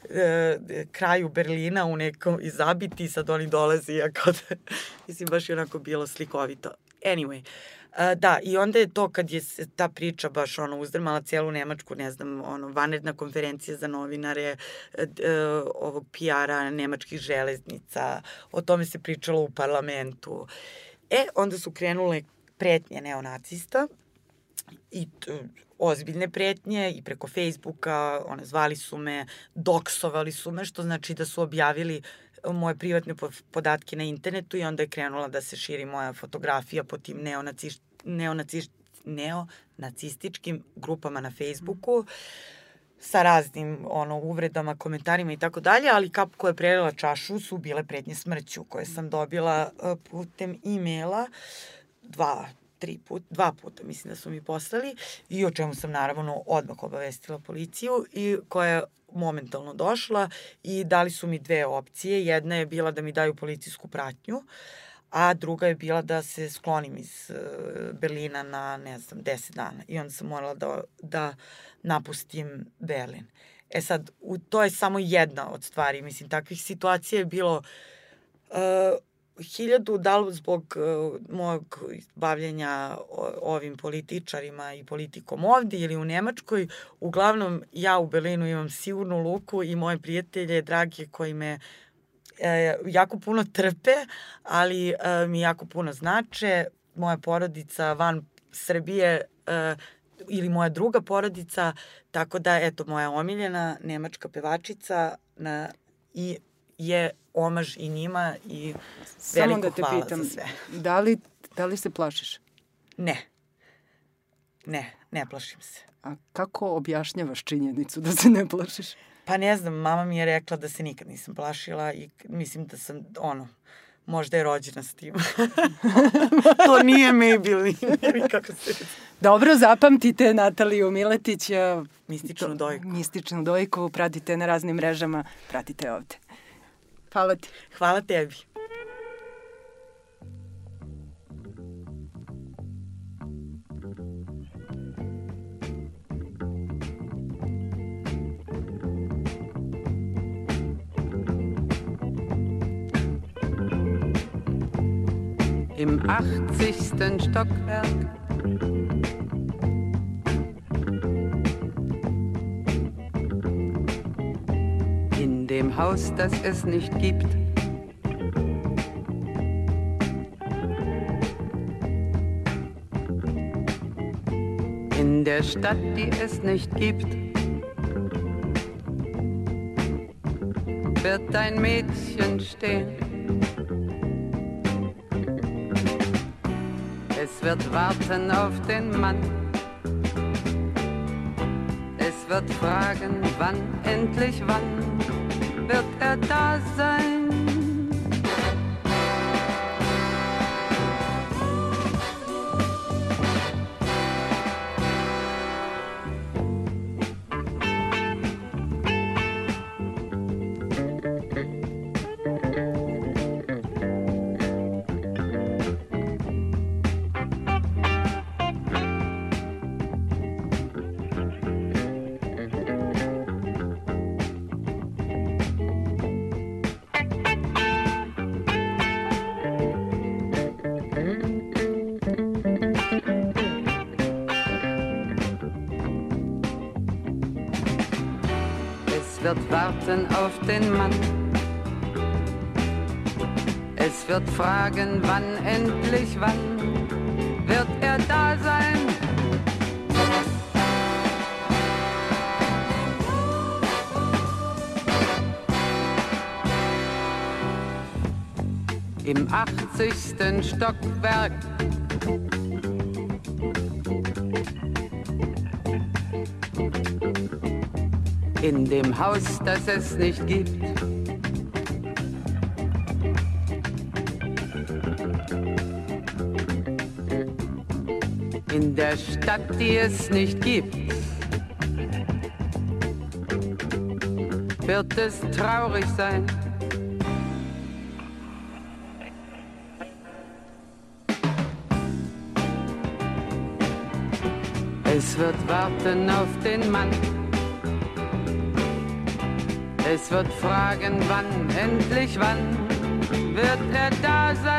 e, kraju Berlina u nekom izabiti, sad oni dolaze ja kao da, mislim, baš je onako bilo slikovito. Anyway, Uh, da, i onda je to kad je ta priča baš ono uzdrmala celu Nemačku, ne znam, ono, vanredna konferencija za novinare, uh, ovog PR-a nemačkih železnica, o tome se pričalo u parlamentu. E, onda su krenule pretnje neonacista i ozbiljne pretnje i preko Facebooka, one zvali su me, doksovali su me, što znači da su objavili moje privatne podatke na internetu i onda je krenula da se širi moja fotografija po tim neonacist, neonacist, neonacističkim grupama na Facebooku sa raznim ono, uvredama, komentarima i tako dalje, ali kap koja je prelila čašu su bile pretnje smrću koje sam dobila uh, putem e-maila. Dva, tri put, dva puta mislim da su mi poslali i o čemu sam naravno odmah obavestila policiju i koja je momentalno došla i dali su mi dve opcije. Jedna je bila da mi daju policijsku pratnju, a druga je bila da se sklonim iz uh, Berlina na, ne znam, 10 dana. I onda sam morala da, da napustim Berlin. E sad, u, to je samo jedna od stvari. Mislim, takvih situacija je bilo uh, hiljadu, da li zbog uh, mojeg bavljenja ovim političarima i politikom ovde ili u Nemačkoj, uglavnom ja u Berlinu imam sigurnu luku i moje prijatelje, drage koji me e, jako puno trpe, ali e, mi jako puno znače. Moja porodica van Srbije e, ili moja druga porodica, tako da, eto, moja omiljena nemačka pevačica na, i je omaž i njima i Samo veliko da te hvala pitam, za sve. Da li, da li se plašiš? Ne. Ne, ne plašim se. A kako objašnjavaš činjenicu da se ne plašiš? Pa ne znam, mama mi je rekla da se nikad nisam plašila i mislim da sam, ono, Možda je rođena s tim. to nije Maybelline. kako se... Dobro, zapamtite Nataliju Miletić. Mističnu dojku. Mističnu dojku, pratite na raznim mrežama, pratite ovde. Hvala ti. Hvala tebi. im 80. Stockwerk. Dem Haus, das es nicht gibt. In der Stadt, die es nicht gibt. Wird ein Mädchen stehen wird warten auf den Mann. Es wird fragen, wann, endlich wann built a dozen wird warten auf den Mann. Es wird fragen, wann endlich wann wird er da sein. Im 80. Stockwerk in dem Haus, das es nicht gibt. In der Stadt, die es nicht gibt, wird es traurig sein. Es wird warten auf den Mann es wird fragen, wann, endlich wann wird er da sein?